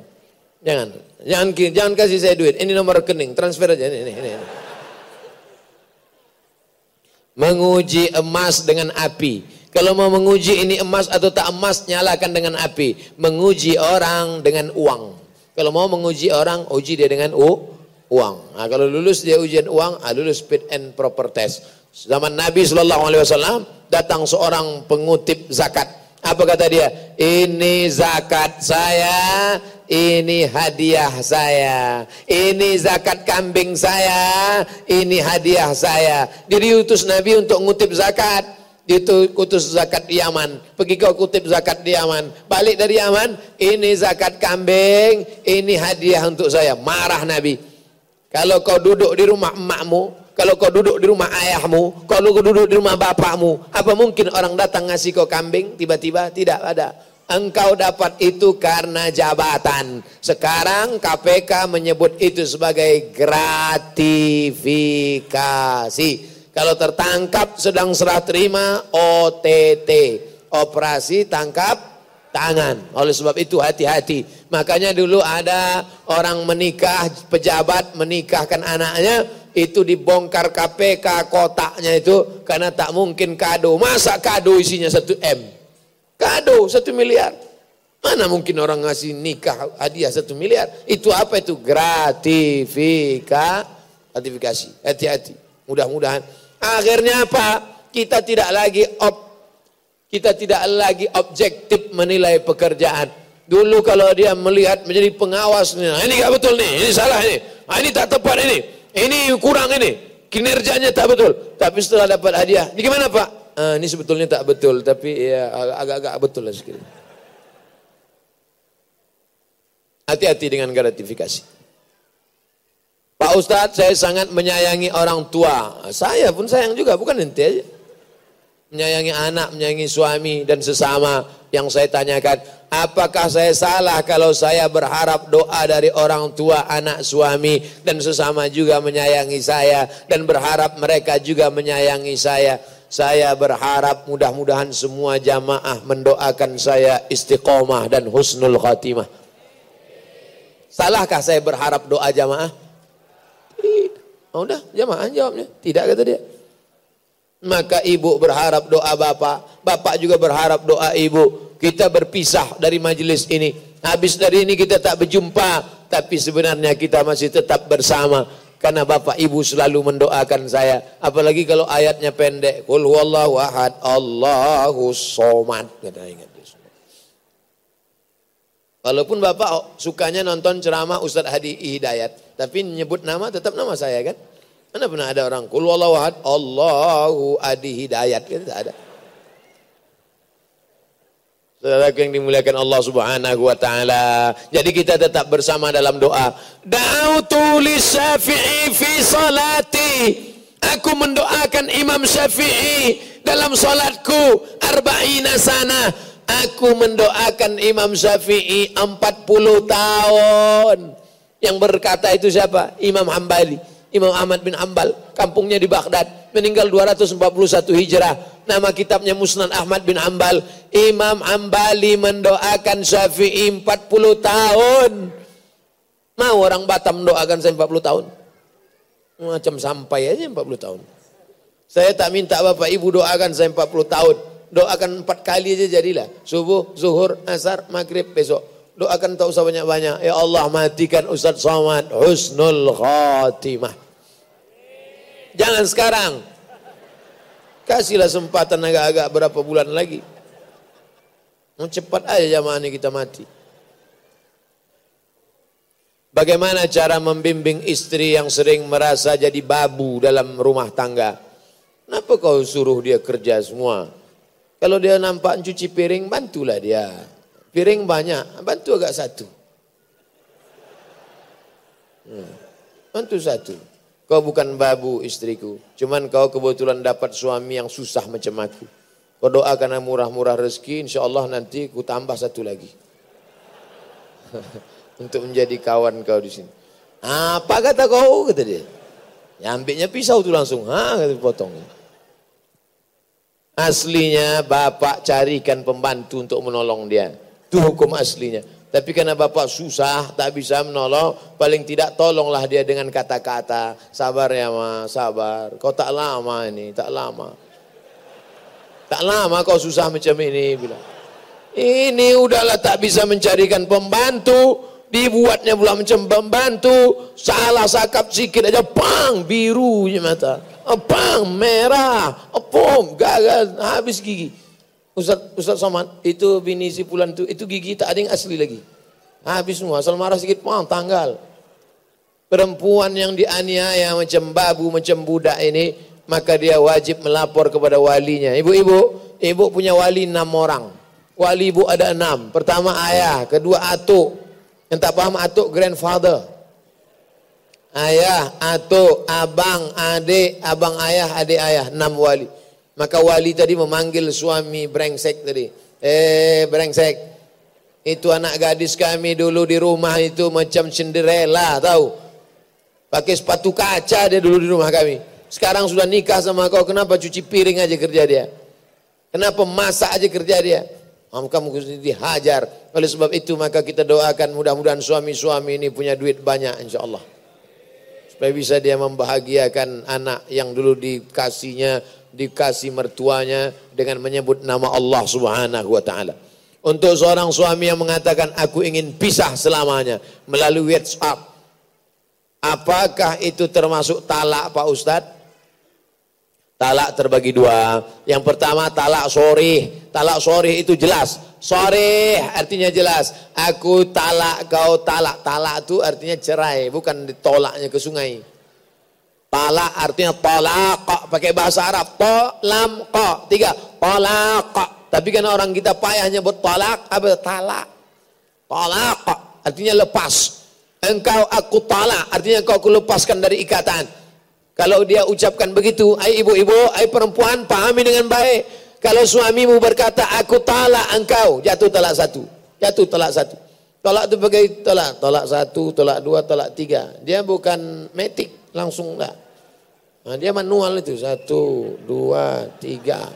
Jangan jangan jangan kasih saya duit. Ini nomor rekening, transfer aja ini ini. ini. Menguji emas dengan api. Kalau mau menguji ini emas atau tak emas, nyalakan dengan api. Menguji orang dengan uang. Kalau mau menguji orang, uji dia dengan u, uang. Nah, kalau lulus dia ujian uang, ah, lulus fit and proper test. Zaman Nabi Shallallahu Alaihi Wasallam datang seorang pengutip zakat. Apa kata dia? Ini zakat saya, ini hadiah saya, ini zakat kambing saya, ini hadiah saya. Jadi utus Nabi untuk ngutip zakat itu kutus zakat di Yaman. Pergi kau kutip zakat di Yaman. Balik dari Yaman, ini zakat kambing, ini hadiah untuk saya. Marah Nabi. Kalau kau duduk di rumah emakmu, kalau kau duduk di rumah ayahmu, kalau kau duduk di rumah bapakmu, apa mungkin orang datang ngasih kau kambing tiba-tiba? Tidak ada. Engkau dapat itu karena jabatan. Sekarang KPK menyebut itu sebagai gratifikasi. Kalau tertangkap sedang serah terima OTT, operasi tangkap tangan. Oleh sebab itu hati-hati. Makanya dulu ada orang menikah, pejabat menikahkan anaknya, itu dibongkar KPK kotaknya itu karena tak mungkin kado. Masa kado isinya 1 M? Kado 1 miliar. Mana mungkin orang ngasih nikah hadiah 1 miliar? Itu apa itu? Gratifikasi. Gratifikasi. Hati-hati. Mudah-mudahan Akhirnya apa? Kita tidak lagi op, kita tidak lagi objektif menilai pekerjaan. Dulu kalau dia melihat menjadi pengawas, nah ini gak betul nih, ini salah ini, nah, ini tak tepat ini, ini kurang ini, kinerjanya tak betul. Tapi setelah dapat hadiah, ini gimana Pak? Ah, ini sebetulnya tak betul, tapi ya agak-agak betul lah. Hati-hati dengan gratifikasi. Pak Ustadz saya sangat menyayangi orang tua. Saya pun sayang juga, bukan ente aja. Menyayangi anak, menyayangi suami dan sesama yang saya tanyakan. Apakah saya salah kalau saya berharap doa dari orang tua, anak, suami dan sesama juga menyayangi saya. Dan berharap mereka juga menyayangi saya. Saya berharap mudah-mudahan semua jamaah mendoakan saya istiqomah dan husnul khatimah. Salahkah saya berharap doa jamaah? Oh, udah jamaah jawabnya. Tidak kata dia. Maka ibu berharap doa bapak. Bapak juga berharap doa ibu. Kita berpisah dari majelis ini. Habis dari ini kita tak berjumpa. Tapi sebenarnya kita masih tetap bersama. Karena bapak ibu selalu mendoakan saya. Apalagi kalau ayatnya pendek. Kul huwallahu ahad. Allahu somad. Kata ingat. Walaupun Bapak sukanya nonton ceramah Ustadz Hadi Hidayat, tapi nyebut nama tetap nama saya kan? Mana pernah ada orang kul wallahu ahad, Allahu Adi Hidayat, kan tidak ada. Saudara yang dimuliakan Allah Subhanahu wa taala. Jadi kita tetap bersama dalam doa. Da'utu li Syafi'i fi salati. Aku mendoakan Imam Syafi'i dalam salatku arba'ina sana Aku mendoakan Imam Syafi'i 40 tahun. Yang berkata itu siapa? Imam Hambali. Imam Ahmad bin Hambal. Kampungnya di Baghdad. Meninggal 241 Hijrah. Nama kitabnya Musnad Ahmad bin Hambal. Imam Hambali mendoakan Syafi'i 40 tahun. Mau orang Batam mendoakan saya 40 tahun? Macam sampai aja 40 tahun. Saya tak minta Bapak Ibu doakan saya 40 tahun doakan empat kali aja jadilah. Subuh, zuhur, asar, maghrib, besok. Doakan tak usah banyak-banyak. Ya Allah matikan Ustaz Somad husnul khatimah. Jangan sekarang. Kasihlah sempatan agak-agak berapa bulan lagi. Mau cepat aja jamaah ini kita mati. Bagaimana cara membimbing istri yang sering merasa jadi babu dalam rumah tangga? Kenapa kau suruh dia kerja semua? Kalau dia nampak cuci piring, bantulah dia. Piring banyak, bantu agak satu. Hmm. Bantu satu. Kau bukan babu istriku. Cuman kau kebetulan dapat suami yang susah macam aku. Kau doakan murah-murah rezeki, insya Allah nanti ku tambah satu lagi. Untuk menjadi kawan kau di sini. Apa kata kau? Kata dia. Ya ambilnya pisau tu langsung. Ha, kata potong. Aslinya bapak carikan pembantu untuk menolong dia. Itu hukum aslinya. Tapi karena bapak susah, tak bisa menolong, paling tidak tolonglah dia dengan kata-kata. Sabar ya ma, sabar. Kau tak lama ini, tak lama. Tak lama kau susah macam ini bilang. Ini udahlah tak bisa mencarikan pembantu, dibuatnya pula macam pembantu, salah sakap sikit aja, pang biru je mata. Pang merah, pom gagal habis gigi. Ustaz Ustaz Somad, itu bini si pulan itu, itu gigi tak ada yang asli lagi. Habis semua, asal marah sedikit, pang tanggal. Perempuan yang dianiaya macam babu, macam budak ini, maka dia wajib melapor kepada walinya. Ibu-ibu, ibu punya wali enam orang. Wali ibu ada enam. Pertama ayah, kedua atuk. Yang tak paham atuk, grandfather. Ayah, atuk, abang, adik, abang ayah, adik ayah. Enam wali. Maka wali tadi memanggil suami brengsek tadi. Eh, brengsek. Itu anak gadis kami dulu di rumah itu macam Cinderella, tahu? Pakai sepatu kaca dia dulu di rumah kami. Sekarang sudah nikah sama kau, kenapa cuci piring aja kerja dia? Kenapa masak aja kerja dia? kamu dihajar. Oleh sebab itu maka kita doakan mudah-mudahan suami-suami ini punya duit banyak insya Allah. Supaya bisa dia membahagiakan anak yang dulu dikasihnya, dikasih mertuanya dengan menyebut nama Allah subhanahu wa ta'ala. Untuk seorang suami yang mengatakan aku ingin pisah selamanya melalui WhatsApp. Apakah itu termasuk talak Pak Ustadz? Talak terbagi dua. Yang pertama talak sorry. Talak sorry itu jelas. Sorry artinya jelas. Aku talak kau talak. Talak itu artinya cerai. Bukan ditolaknya ke sungai. Talak artinya tolak. Pakai bahasa Arab. Tolam ko. Tiga. Tolak. Tapi kan orang kita payahnya buat tolak. Apa talak. Tolak. Artinya lepas. Engkau aku talak. Artinya kau aku lepaskan dari ikatan. Kalau dia ucapkan begitu, ai ibu-ibu, ai perempuan, pahami dengan baik. Kalau suamimu berkata, aku talak engkau, jatuh talak satu. Jatuh talak satu. Tolak itu bagai tolak. Tolak satu, tolak dua, tolak tiga. Dia bukan metik, langsung enggak. Nah, dia manual itu. Satu, dua, tiga.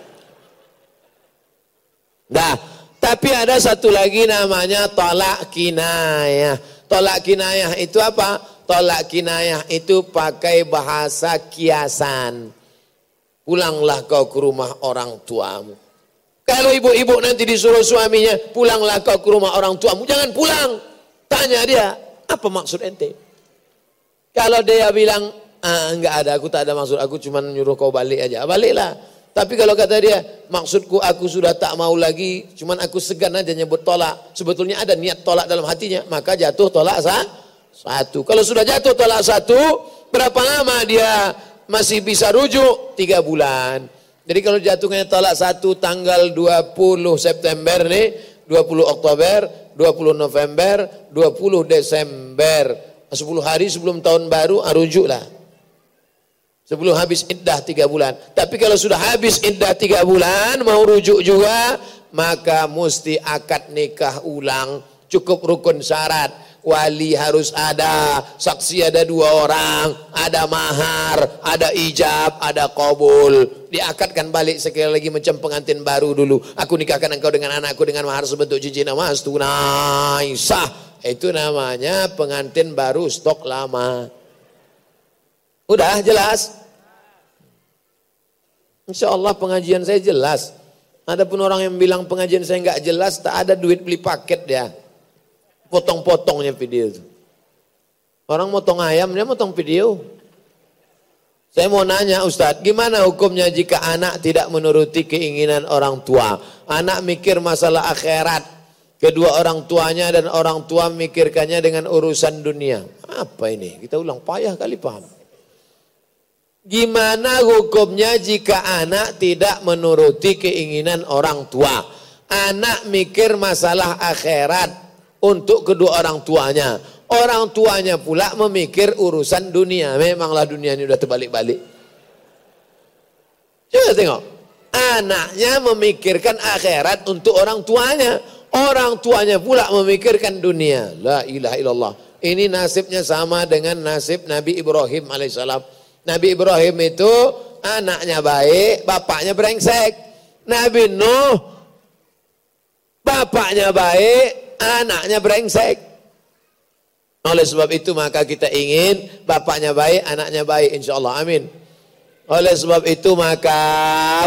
Nah, tapi ada satu lagi namanya tolak kinayah. Tolak kinayah itu apa? Tolak kinayah itu pakai bahasa kiasan. Pulanglah kau ke rumah orang tuamu. Kalau ibu-ibu nanti disuruh suaminya, pulanglah kau ke rumah orang tuamu. Jangan pulang. Tanya dia, apa maksud ente? Kalau dia bilang, ah, enggak ada, aku tak ada maksud, aku cuma nyuruh kau balik aja. Baliklah. Tapi kalau kata dia, maksudku aku sudah tak mau lagi, cuman aku segan aja nyebut tolak. Sebetulnya ada niat tolak dalam hatinya, maka jatuh tolak sah satu. Kalau sudah jatuh talak satu, berapa lama dia masih bisa rujuk? Tiga bulan. Jadi kalau jatuhnya talak satu tanggal 20 September nih, 20 Oktober, 20 November, 20 Desember. 10 hari sebelum tahun baru, ah, rujuk lah. Sebelum habis iddah tiga bulan. Tapi kalau sudah habis iddah tiga bulan, mau rujuk juga, maka mesti akad nikah ulang. Cukup rukun syarat wali harus ada, saksi ada dua orang, ada mahar, ada ijab, ada kabul. Diakatkan balik sekali lagi macam pengantin baru dulu. Aku nikahkan engkau dengan anakku dengan mahar sebentuk cincin emas tunai sah. Itu namanya pengantin baru stok lama. Udah jelas? Insya Allah pengajian saya jelas. Ada pun orang yang bilang pengajian saya nggak jelas, tak ada duit beli paket ya potong-potongnya video itu. Orang motong ayam, dia motong video. Saya mau nanya Ustadz, gimana hukumnya jika anak tidak menuruti keinginan orang tua? Anak mikir masalah akhirat, kedua orang tuanya dan orang tua mikirkannya dengan urusan dunia. Apa ini? Kita ulang, payah kali paham. Gimana hukumnya jika anak tidak menuruti keinginan orang tua? Anak mikir masalah akhirat, untuk kedua orang tuanya. Orang tuanya pula memikir urusan dunia. Memanglah dunia ini udah terbalik-balik. Coba tengok. Anaknya memikirkan akhirat untuk orang tuanya. Orang tuanya pula memikirkan dunia. La ilaha illallah. Ini nasibnya sama dengan nasib Nabi Ibrahim alaihissalam. Nabi Ibrahim itu anaknya baik, bapaknya brengsek. Nabi Nuh, bapaknya baik, anaknya brengsek. Oleh sebab itu maka kita ingin bapaknya baik, anaknya baik insya Allah. Amin. Oleh sebab itu maka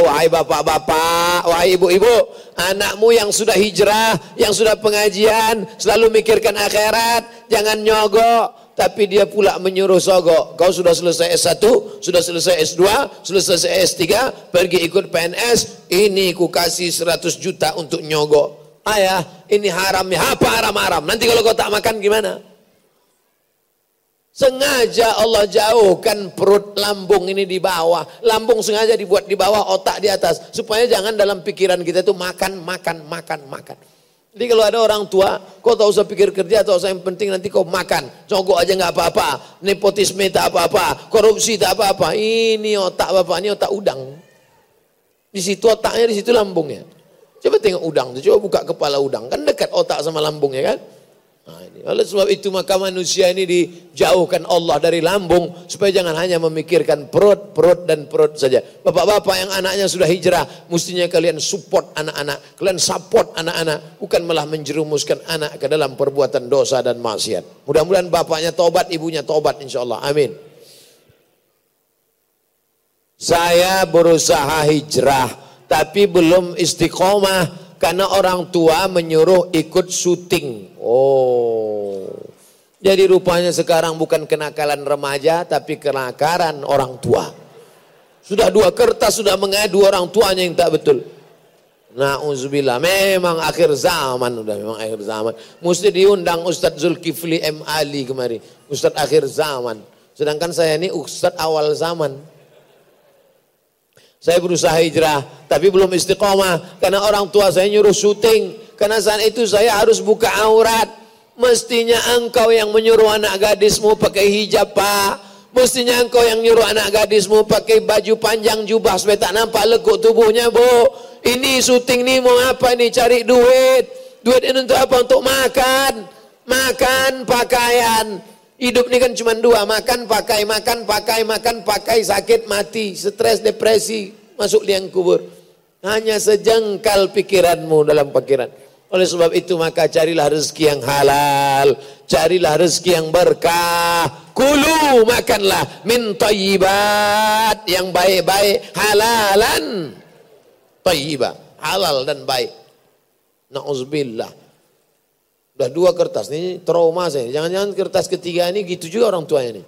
wahai bapak-bapak, wahai ibu-ibu, anakmu yang sudah hijrah, yang sudah pengajian, selalu mikirkan akhirat, jangan nyogok, tapi dia pula menyuruh sogok. Kau sudah selesai S1, sudah selesai S2, sudah selesai S3, pergi ikut PNS, ini ku kasih 100 juta untuk nyogok. Ayah, ini haram ya. Apa haram-haram? Nanti kalau kau tak makan gimana? Sengaja Allah jauhkan perut lambung ini di bawah. Lambung sengaja dibuat di bawah, otak di atas. Supaya jangan dalam pikiran kita itu makan, makan, makan, makan. Jadi kalau ada orang tua, kau tak usah pikir kerja, tak usah yang penting nanti kau makan. Cogok aja nggak apa-apa. Nepotisme tak apa-apa. Korupsi tak apa-apa. Ini otak bapak, ini otak udang. Di situ otaknya, di situ lambungnya. Coba tengok udang, coba buka kepala udang. Kan dekat otak sama lambungnya kan. Nah, ini. Oleh sebab itu maka manusia ini dijauhkan Allah dari lambung supaya jangan hanya memikirkan perut, perut dan perut saja. Bapak-bapak yang anaknya sudah hijrah, mestinya kalian support anak-anak, kalian support anak-anak, bukan malah menjerumuskan anak ke dalam perbuatan dosa dan maksiat. Mudah-mudahan bapaknya tobat, ibunya tobat insya Allah. Amin. Saya berusaha hijrah, tapi belum istiqomah karena orang tua menyuruh ikut syuting. Oh. Jadi rupanya sekarang bukan kenakalan remaja tapi kenakalan orang tua. Sudah dua kertas sudah mengadu orang tuanya yang tak betul. Na'udzubillah. Memang akhir zaman. Udah memang akhir zaman. Mesti diundang Ustadz Zulkifli M. Ali kemari. Ustadz akhir zaman. Sedangkan saya ini Ustadz awal zaman. Saya berusaha hijrah, tapi belum istiqomah. Karena orang tua saya nyuruh syuting. Karena saat itu saya harus buka aurat. Mestinya engkau yang menyuruh anak gadismu pakai hijab pak. Mestinya engkau yang nyuruh anak gadismu pakai baju panjang jubah supaya tak nampak lekuk tubuhnya bu. Ini syuting nih mau apa nih cari duit. Duit ini untuk apa? Untuk makan. Makan pakaian. Hidup ini kan cuma dua, makan, pakai, makan, pakai, makan, pakai, sakit, mati, stres, depresi, masuk liang kubur. Hanya sejengkal pikiranmu dalam pikiran. Oleh sebab itu maka carilah rezeki yang halal, carilah rezeki yang berkah. Kulu makanlah min tayyibat yang baik-baik halalan. Tayyibah, halal dan baik. Nauzubillah. Udah dua kertas, ini trauma saya. Jangan-jangan kertas ketiga ini gitu juga orang tuanya ini.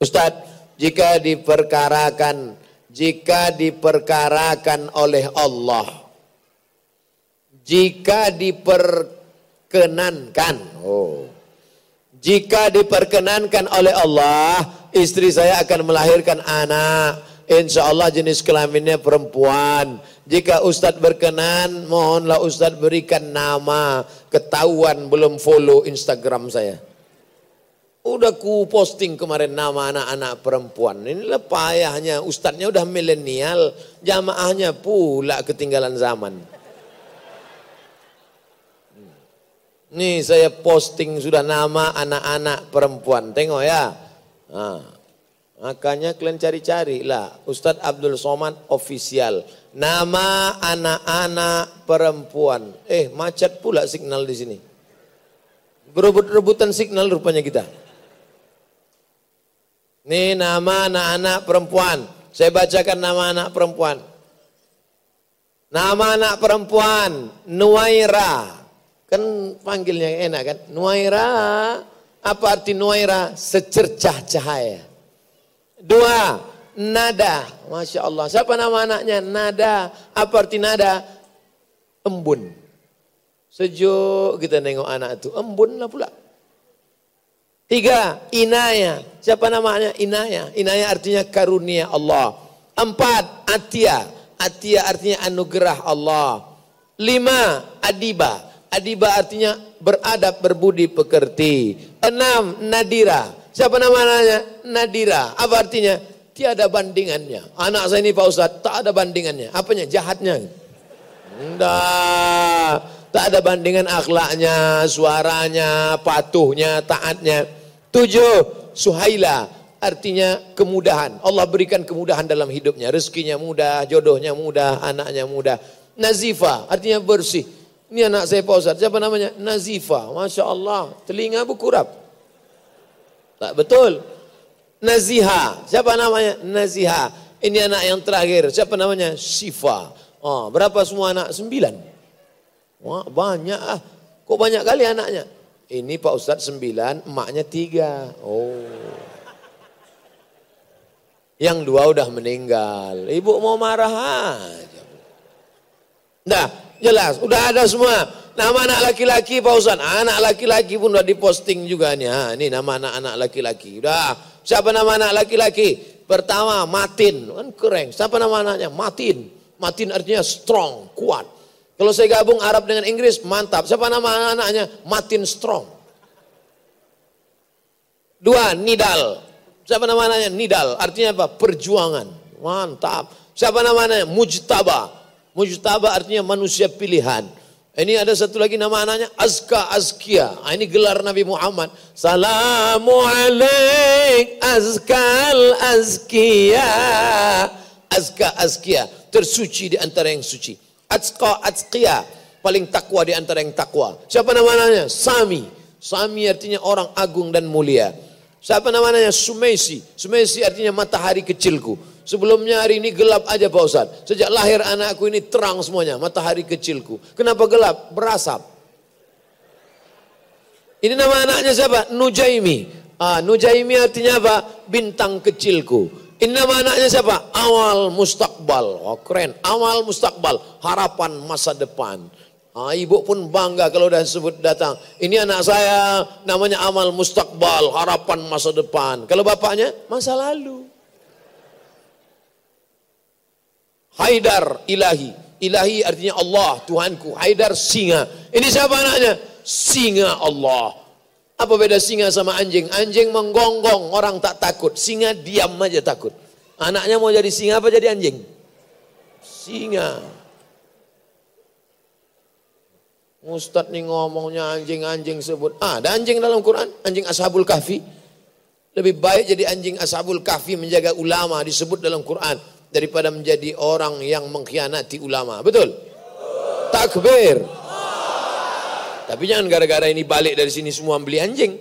Ustadz, jika diperkarakan, jika diperkarakan oleh Allah, jika diperkenankan, oh, jika diperkenankan oleh Allah, istri saya akan melahirkan anak. Insya Allah jenis kelaminnya perempuan. Jika Ustadz berkenan, mohonlah Ustadz berikan nama. Ketahuan belum follow Instagram saya. Udah ku posting kemarin nama anak-anak perempuan. Inilah payahnya. Ustadznya udah milenial. Jamaahnya pula ketinggalan zaman. Nih saya posting sudah nama anak-anak perempuan. Tengok ya. Nah, makanya kalian cari-cari lah. Ustadz Abdul Somad official. Nama anak-anak perempuan. Eh, macet pula signal di sini. Berebut-rebutan signal rupanya kita. Ini nama anak-anak perempuan. Saya bacakan nama anak perempuan. Nama anak perempuan, Nuaira. Kan panggilnya enak kan? Nuaira. Apa arti Nuaira? Secercah cahaya. Dua, nada. Masya Allah. Siapa nama anaknya? Nada. Apa arti nada? Embun. Sejuk kita nengok anak itu. Embun lah pula. Tiga, inaya. Siapa namanya? Inaya. Inaya artinya karunia Allah. Empat, atia. Atia artinya anugerah Allah. Lima, adiba. Adiba artinya beradab, berbudi, pekerti. Enam, nadira. Siapa namanya? Nadira. Apa artinya? Tiada bandingannya. Anak saya ini Pak Ustadz, tak ada bandingannya. Apanya? Jahatnya. Enggak. Tak ada bandingan akhlaknya, suaranya, patuhnya, taatnya. Tujuh, suhaila. Artinya kemudahan. Allah berikan kemudahan dalam hidupnya. Rezekinya mudah, jodohnya mudah, anaknya mudah. Nazifa, artinya bersih. Ini anak saya Pak Ustadz, siapa namanya? Nazifa. Masya Allah, telinga berkurap. Tak betul. Naziha. Siapa namanya? Naziha. Ini anak yang terakhir. Siapa namanya? Sifa. Oh, berapa semua anak? Sembilan. Wah, banyak ah. Kok banyak kali anaknya? Ini Pak Ustadz sembilan, emaknya tiga. Oh. Yang dua udah meninggal. Ibu mau marah aja. Nah, jelas. Udah ada semua. Nama anak laki-laki Pak Ustaz. Anak laki-laki pun udah diposting juga nih. Ha, ini nama anak-anak laki-laki. Udah. Siapa nama anak laki-laki? Pertama, Matin. Kan keren. Siapa nama anaknya? Matin. Matin artinya strong, kuat. Kalau saya gabung Arab dengan Inggris, mantap. Siapa nama anak-anaknya? Matin Strong. Dua, Nidal. Siapa namanya? Nidal. Artinya apa? Perjuangan. Mantap. Siapa namanya? Mujtaba. Mujtaba artinya manusia pilihan. Ini ada satu lagi nama anaknya Azka Azkia. Ah, ini gelar Nabi Muhammad. Salamu alaik Azkal Azkia. Azka Azkia. Tersuci di antara yang suci. Azka Azkia. Paling takwa di antara yang takwa. Siapa namanya? Sami. Sami artinya orang agung dan mulia. Siapa namanya? Sumesi. Sumesi artinya matahari kecilku. Sebelumnya hari ini gelap aja Pak Ustaz. Sejak lahir anakku ini terang semuanya. Matahari kecilku. Kenapa gelap? Berasap. Ini nama anaknya siapa? Nujaimi. Ah, Nujaimi artinya apa? Bintang kecilku. Ini nama anaknya siapa? Awal mustakbal. Oh keren. Awal mustakbal. Harapan masa depan. Ah, ibu pun bangga kalau udah sebut datang. Ini anak saya namanya amal mustakbal, harapan masa depan. Kalau bapaknya masa lalu. Haidar ilahi. Ilahi artinya Allah, Tuhanku. Haidar singa. Ini siapa anaknya? Singa Allah. Apa beda singa sama anjing? Anjing menggonggong, orang tak takut. Singa diam aja takut. Anaknya mau jadi singa apa jadi anjing? Singa. Ustadz nih ngomongnya anjing-anjing sebut. Ah, ada anjing dalam Quran, anjing Ashabul Kahfi. Lebih baik jadi anjing Ashabul Kahfi menjaga ulama disebut dalam Quran daripada menjadi orang yang mengkhianati ulama. Betul? Takbir. Tapi jangan gara-gara ini balik dari sini semua beli anjing.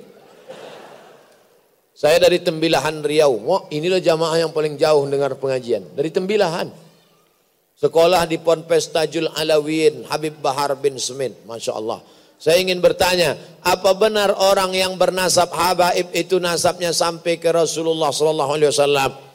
Saya dari Tembilahan Riau. Wah, inilah jamaah yang paling jauh dengar pengajian. Dari Tembilahan. Sekolah di Ponpes Tajul Alawin Habib Bahar bin Smith. Masya Allah. Saya ingin bertanya, apa benar orang yang bernasab habaib itu nasabnya sampai ke Rasulullah Sallallahu Alaihi Wasallam?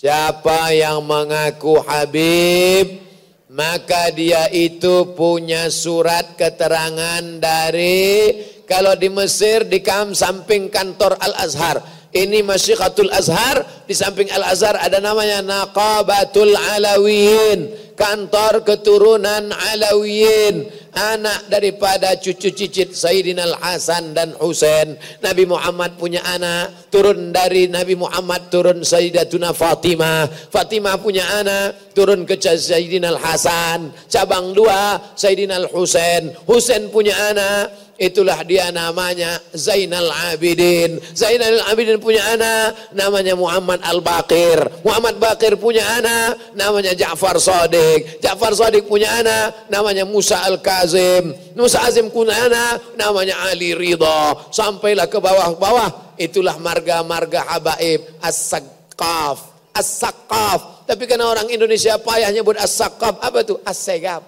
Siapa yang mengaku Habib, maka dia itu punya surat keterangan dari kalau di Mesir di kam samping kantor Al Azhar ini Masyikatul Azhar, di samping Al Azhar ada namanya Naqabatul Alawiyin, kantor keturunan Alawiyin, anak daripada cucu cicit Sayyidina Al Hasan dan Husain. Nabi Muhammad punya anak, turun dari Nabi Muhammad turun Sayyidatuna Fatimah. Fatimah punya anak, turun ke Sayyidina Al Hasan. Cabang dua Sayyidina Al Husain. Husain punya anak, Itulah dia namanya Zainal Abidin. Zainal Abidin punya anak namanya Muhammad Al-Baqir. Muhammad Baqir punya anak namanya Ja'far Sadiq. Ja'far Sadiq punya anak namanya Musa Al-Kazim. Musa Azim punya anak namanya Ali Ridha. Sampailah ke bawah-bawah. Itulah marga-marga habaib As-Sakaf. As-Sakaf. Tapi karena orang Indonesia payah nyebut As-Sakaf. Apa itu? As-Segaf.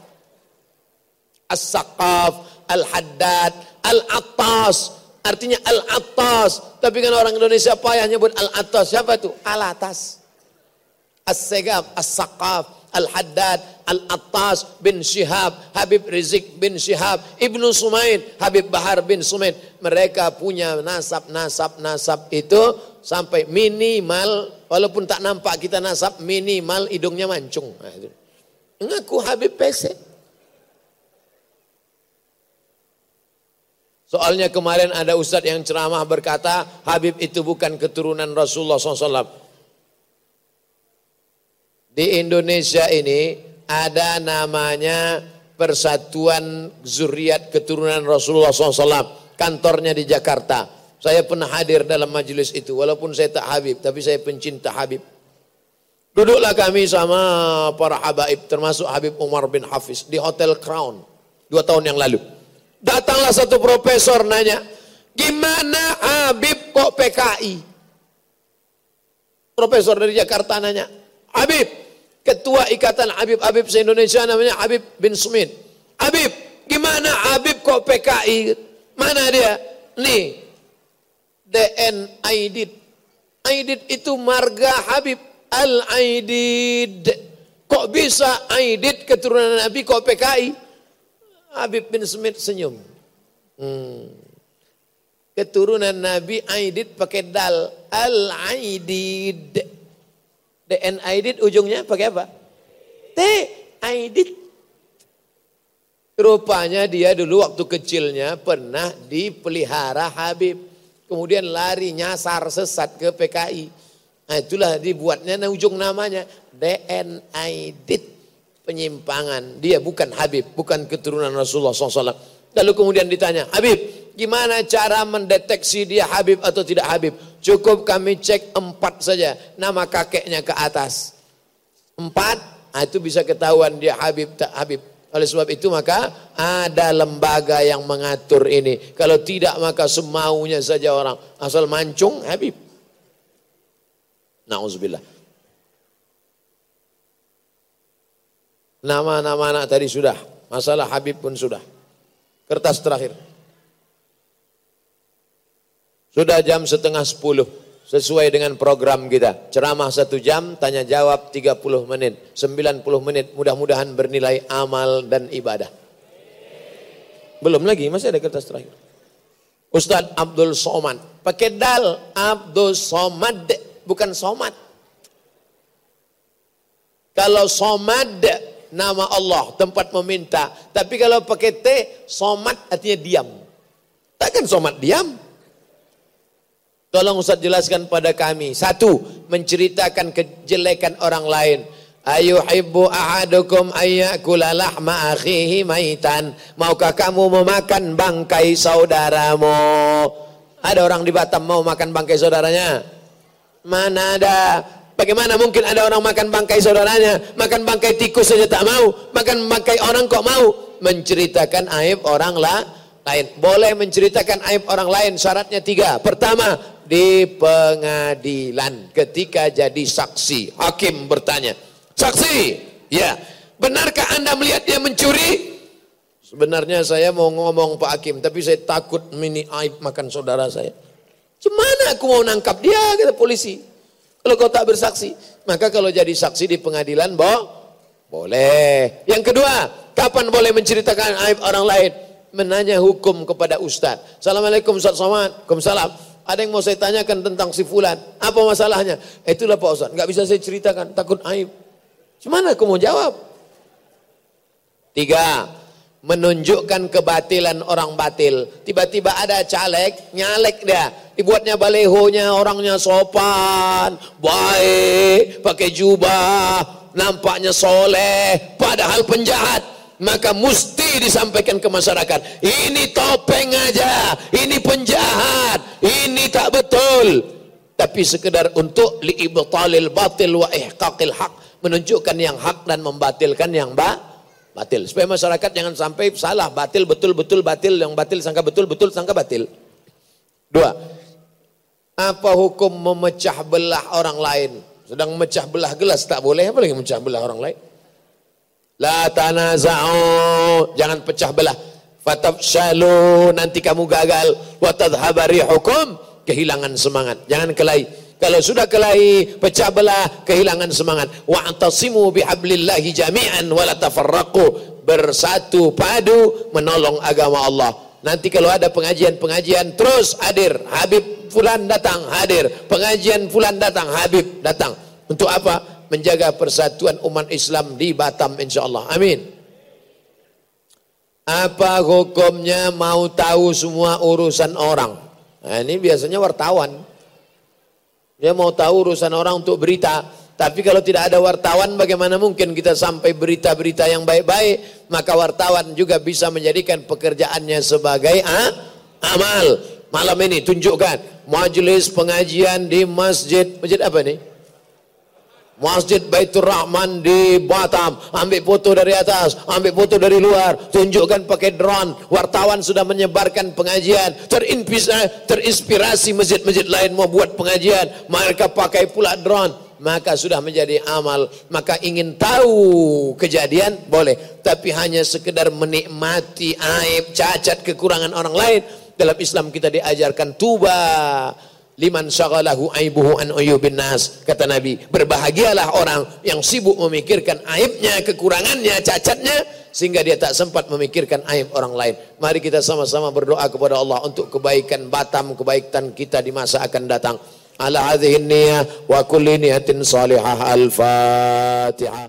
As-Sakaf Al-Haddad, Al-Attas. Artinya Al-Attas. Tapi kan orang Indonesia payah nyebut Al-Attas. Siapa itu? Al-Atas. As-Segab, As-Saqaf, Al-Haddad, Al-Attas bin Syihab, Habib Rizik bin Syihab, Ibnu Sumain, Habib Bahar bin Sumain. Mereka punya nasab, nasab, nasab itu sampai minimal, walaupun tak nampak kita nasab, minimal hidungnya mancung. Nah, itu. Ngaku Habib Pesek. Soalnya kemarin ada ustadz yang ceramah berkata, Habib itu bukan keturunan Rasulullah SAW. Di Indonesia ini ada namanya Persatuan Zuriat Keturunan Rasulullah SAW. Kantornya di Jakarta. Saya pernah hadir dalam majelis itu. Walaupun saya tak Habib, tapi saya pencinta Habib. Duduklah kami sama para habaib, termasuk Habib Umar bin Hafiz di Hotel Crown. Dua tahun yang lalu. Datanglah satu profesor nanya, gimana Habib kok PKI? profesor dari Jakarta nanya, Habib, ketua ikatan Habib-Habib se-Indonesia namanya Habib bin Smith. Habib, gimana Habib kok PKI? Mana dia? Nih, DN Aidid. Aidid itu marga Habib Al-Aidid. Kok bisa Aidid keturunan Nabi kok PKI? Habib bin Smith senyum. Hmm. Keturunan Nabi Aidid pakai dal. Al-Aidid. DN Aidid ujungnya pakai apa? T. Aidid. Rupanya dia dulu waktu kecilnya pernah dipelihara Habib. Kemudian lari nyasar sesat ke PKI. Nah itulah dibuatnya nah, ujung namanya DN Aidid. Penyimpangan. Dia bukan Habib, bukan keturunan Rasulullah SAW. Lalu kemudian ditanya, Habib, gimana cara mendeteksi dia Habib atau tidak Habib? Cukup kami cek empat saja, nama kakeknya ke atas. Empat, nah itu bisa ketahuan dia Habib tak Habib. Oleh sebab itu maka ada lembaga yang mengatur ini. Kalau tidak maka semaunya saja orang asal mancung Habib. Nauzubillah. Nama-nama anak tadi sudah, masalah Habib pun sudah. Kertas terakhir. Sudah jam setengah sepuluh. Sesuai dengan program kita. Ceramah satu jam, tanya jawab 30 menit. 90 menit mudah-mudahan bernilai amal dan ibadah. Belum lagi, masih ada kertas terakhir. Ustadz Abdul Somad. Pakai dal, Abdul Somad, bukan Somad. Kalau Somad nama Allah, tempat meminta. Tapi kalau pakai T, somat artinya diam. Takkan somat diam. Tolong Ustaz jelaskan pada kami. Satu, menceritakan kejelekan orang lain. Ayuhibbu ahadukum ayyakula lahma akhihi maitan. Maukah kamu memakan bangkai saudaramu? Ada orang di Batam mau makan bangkai saudaranya? Mana ada? Bagaimana mungkin ada orang makan bangkai saudaranya, makan bangkai tikus saja tak mau, makan bangkai orang kok mau? Menceritakan aib orang lah, lain. Boleh menceritakan aib orang lain, syaratnya tiga. Pertama, di pengadilan ketika jadi saksi. Hakim bertanya, saksi, ya, benarkah anda melihat dia mencuri? Sebenarnya saya mau ngomong Pak Hakim, tapi saya takut mini aib makan saudara saya. Gimana aku mau nangkap dia, kata polisi. Kalau kau tak bersaksi, maka kalau jadi saksi di pengadilan, boh, boleh. Yang kedua, kapan boleh menceritakan aib orang lain? Menanya hukum kepada Ustaz. Assalamualaikum Ustaz Somad. Waalaikumsalam. Ada yang mau saya tanyakan tentang si Fulan. Apa masalahnya? Itulah Pak Ustaz. Enggak bisa saya ceritakan, takut aib. Gimana aku mau jawab? Tiga, menunjukkan kebatilan orang batil. Tiba-tiba ada caleg, nyalek dia. Dibuatnya balehonya, orangnya sopan, baik, pakai jubah, nampaknya soleh, padahal penjahat. Maka mesti disampaikan ke masyarakat, ini topeng aja, ini penjahat, ini tak betul. Tapi sekedar untuk liibtalil batil wa ihqaqil haq, menunjukkan yang hak dan membatilkan yang batil batil. Supaya masyarakat jangan sampai salah, batil, betul, betul, batil, yang batil sangka betul, betul, sangka batil. Dua, apa hukum memecah belah orang lain? Sedang memecah belah gelas, tak boleh, apa lagi memecah belah orang lain? La tanaza'u, jangan pecah belah. Fatafshalu, nanti kamu gagal. Watadhabari hukum, kehilangan semangat. Jangan kelahi. Kalau sudah kelahi, pecah belah, kehilangan semangat. Wa'tasimu bihablillahi jami'an wa la tafarraqu. Bersatu padu menolong agama Allah. Nanti kalau ada pengajian-pengajian terus hadir. Habib fulan datang, hadir. Pengajian fulan datang, Habib datang. Untuk apa? Menjaga persatuan umat Islam di Batam insyaallah. Amin. Apa hukumnya mau tahu semua urusan orang? Nah, ini biasanya wartawan. Dia mau tahu urusan orang untuk berita. Tapi kalau tidak ada wartawan bagaimana mungkin kita sampai berita-berita yang baik-baik. Maka wartawan juga bisa menjadikan pekerjaannya sebagai ah, amal. Malam ini tunjukkan majelis pengajian di masjid. Masjid apa nih? Masjid Baitur Rahman di Batam, ambil foto dari atas, ambil foto dari luar, tunjukkan pakai drone. Wartawan sudah menyebarkan pengajian, terinspirasi, terinspirasi masjid-masjid lain mau buat pengajian, mereka pakai pula drone. Maka sudah menjadi amal. Maka ingin tahu kejadian boleh, tapi hanya sekedar menikmati aib, cacat, kekurangan orang lain. Dalam Islam kita diajarkan tuba Liman syaghalahu aibuhu an uyubin nas. Kata Nabi, berbahagialah orang yang sibuk memikirkan aibnya, kekurangannya, cacatnya sehingga dia tak sempat memikirkan aib orang lain. Mari kita sama-sama berdoa kepada Allah untuk kebaikan Batam, kebaikan kita di masa akan datang. Ala hadhihi niyah wa kulli niyatin salihah al-Fatihah.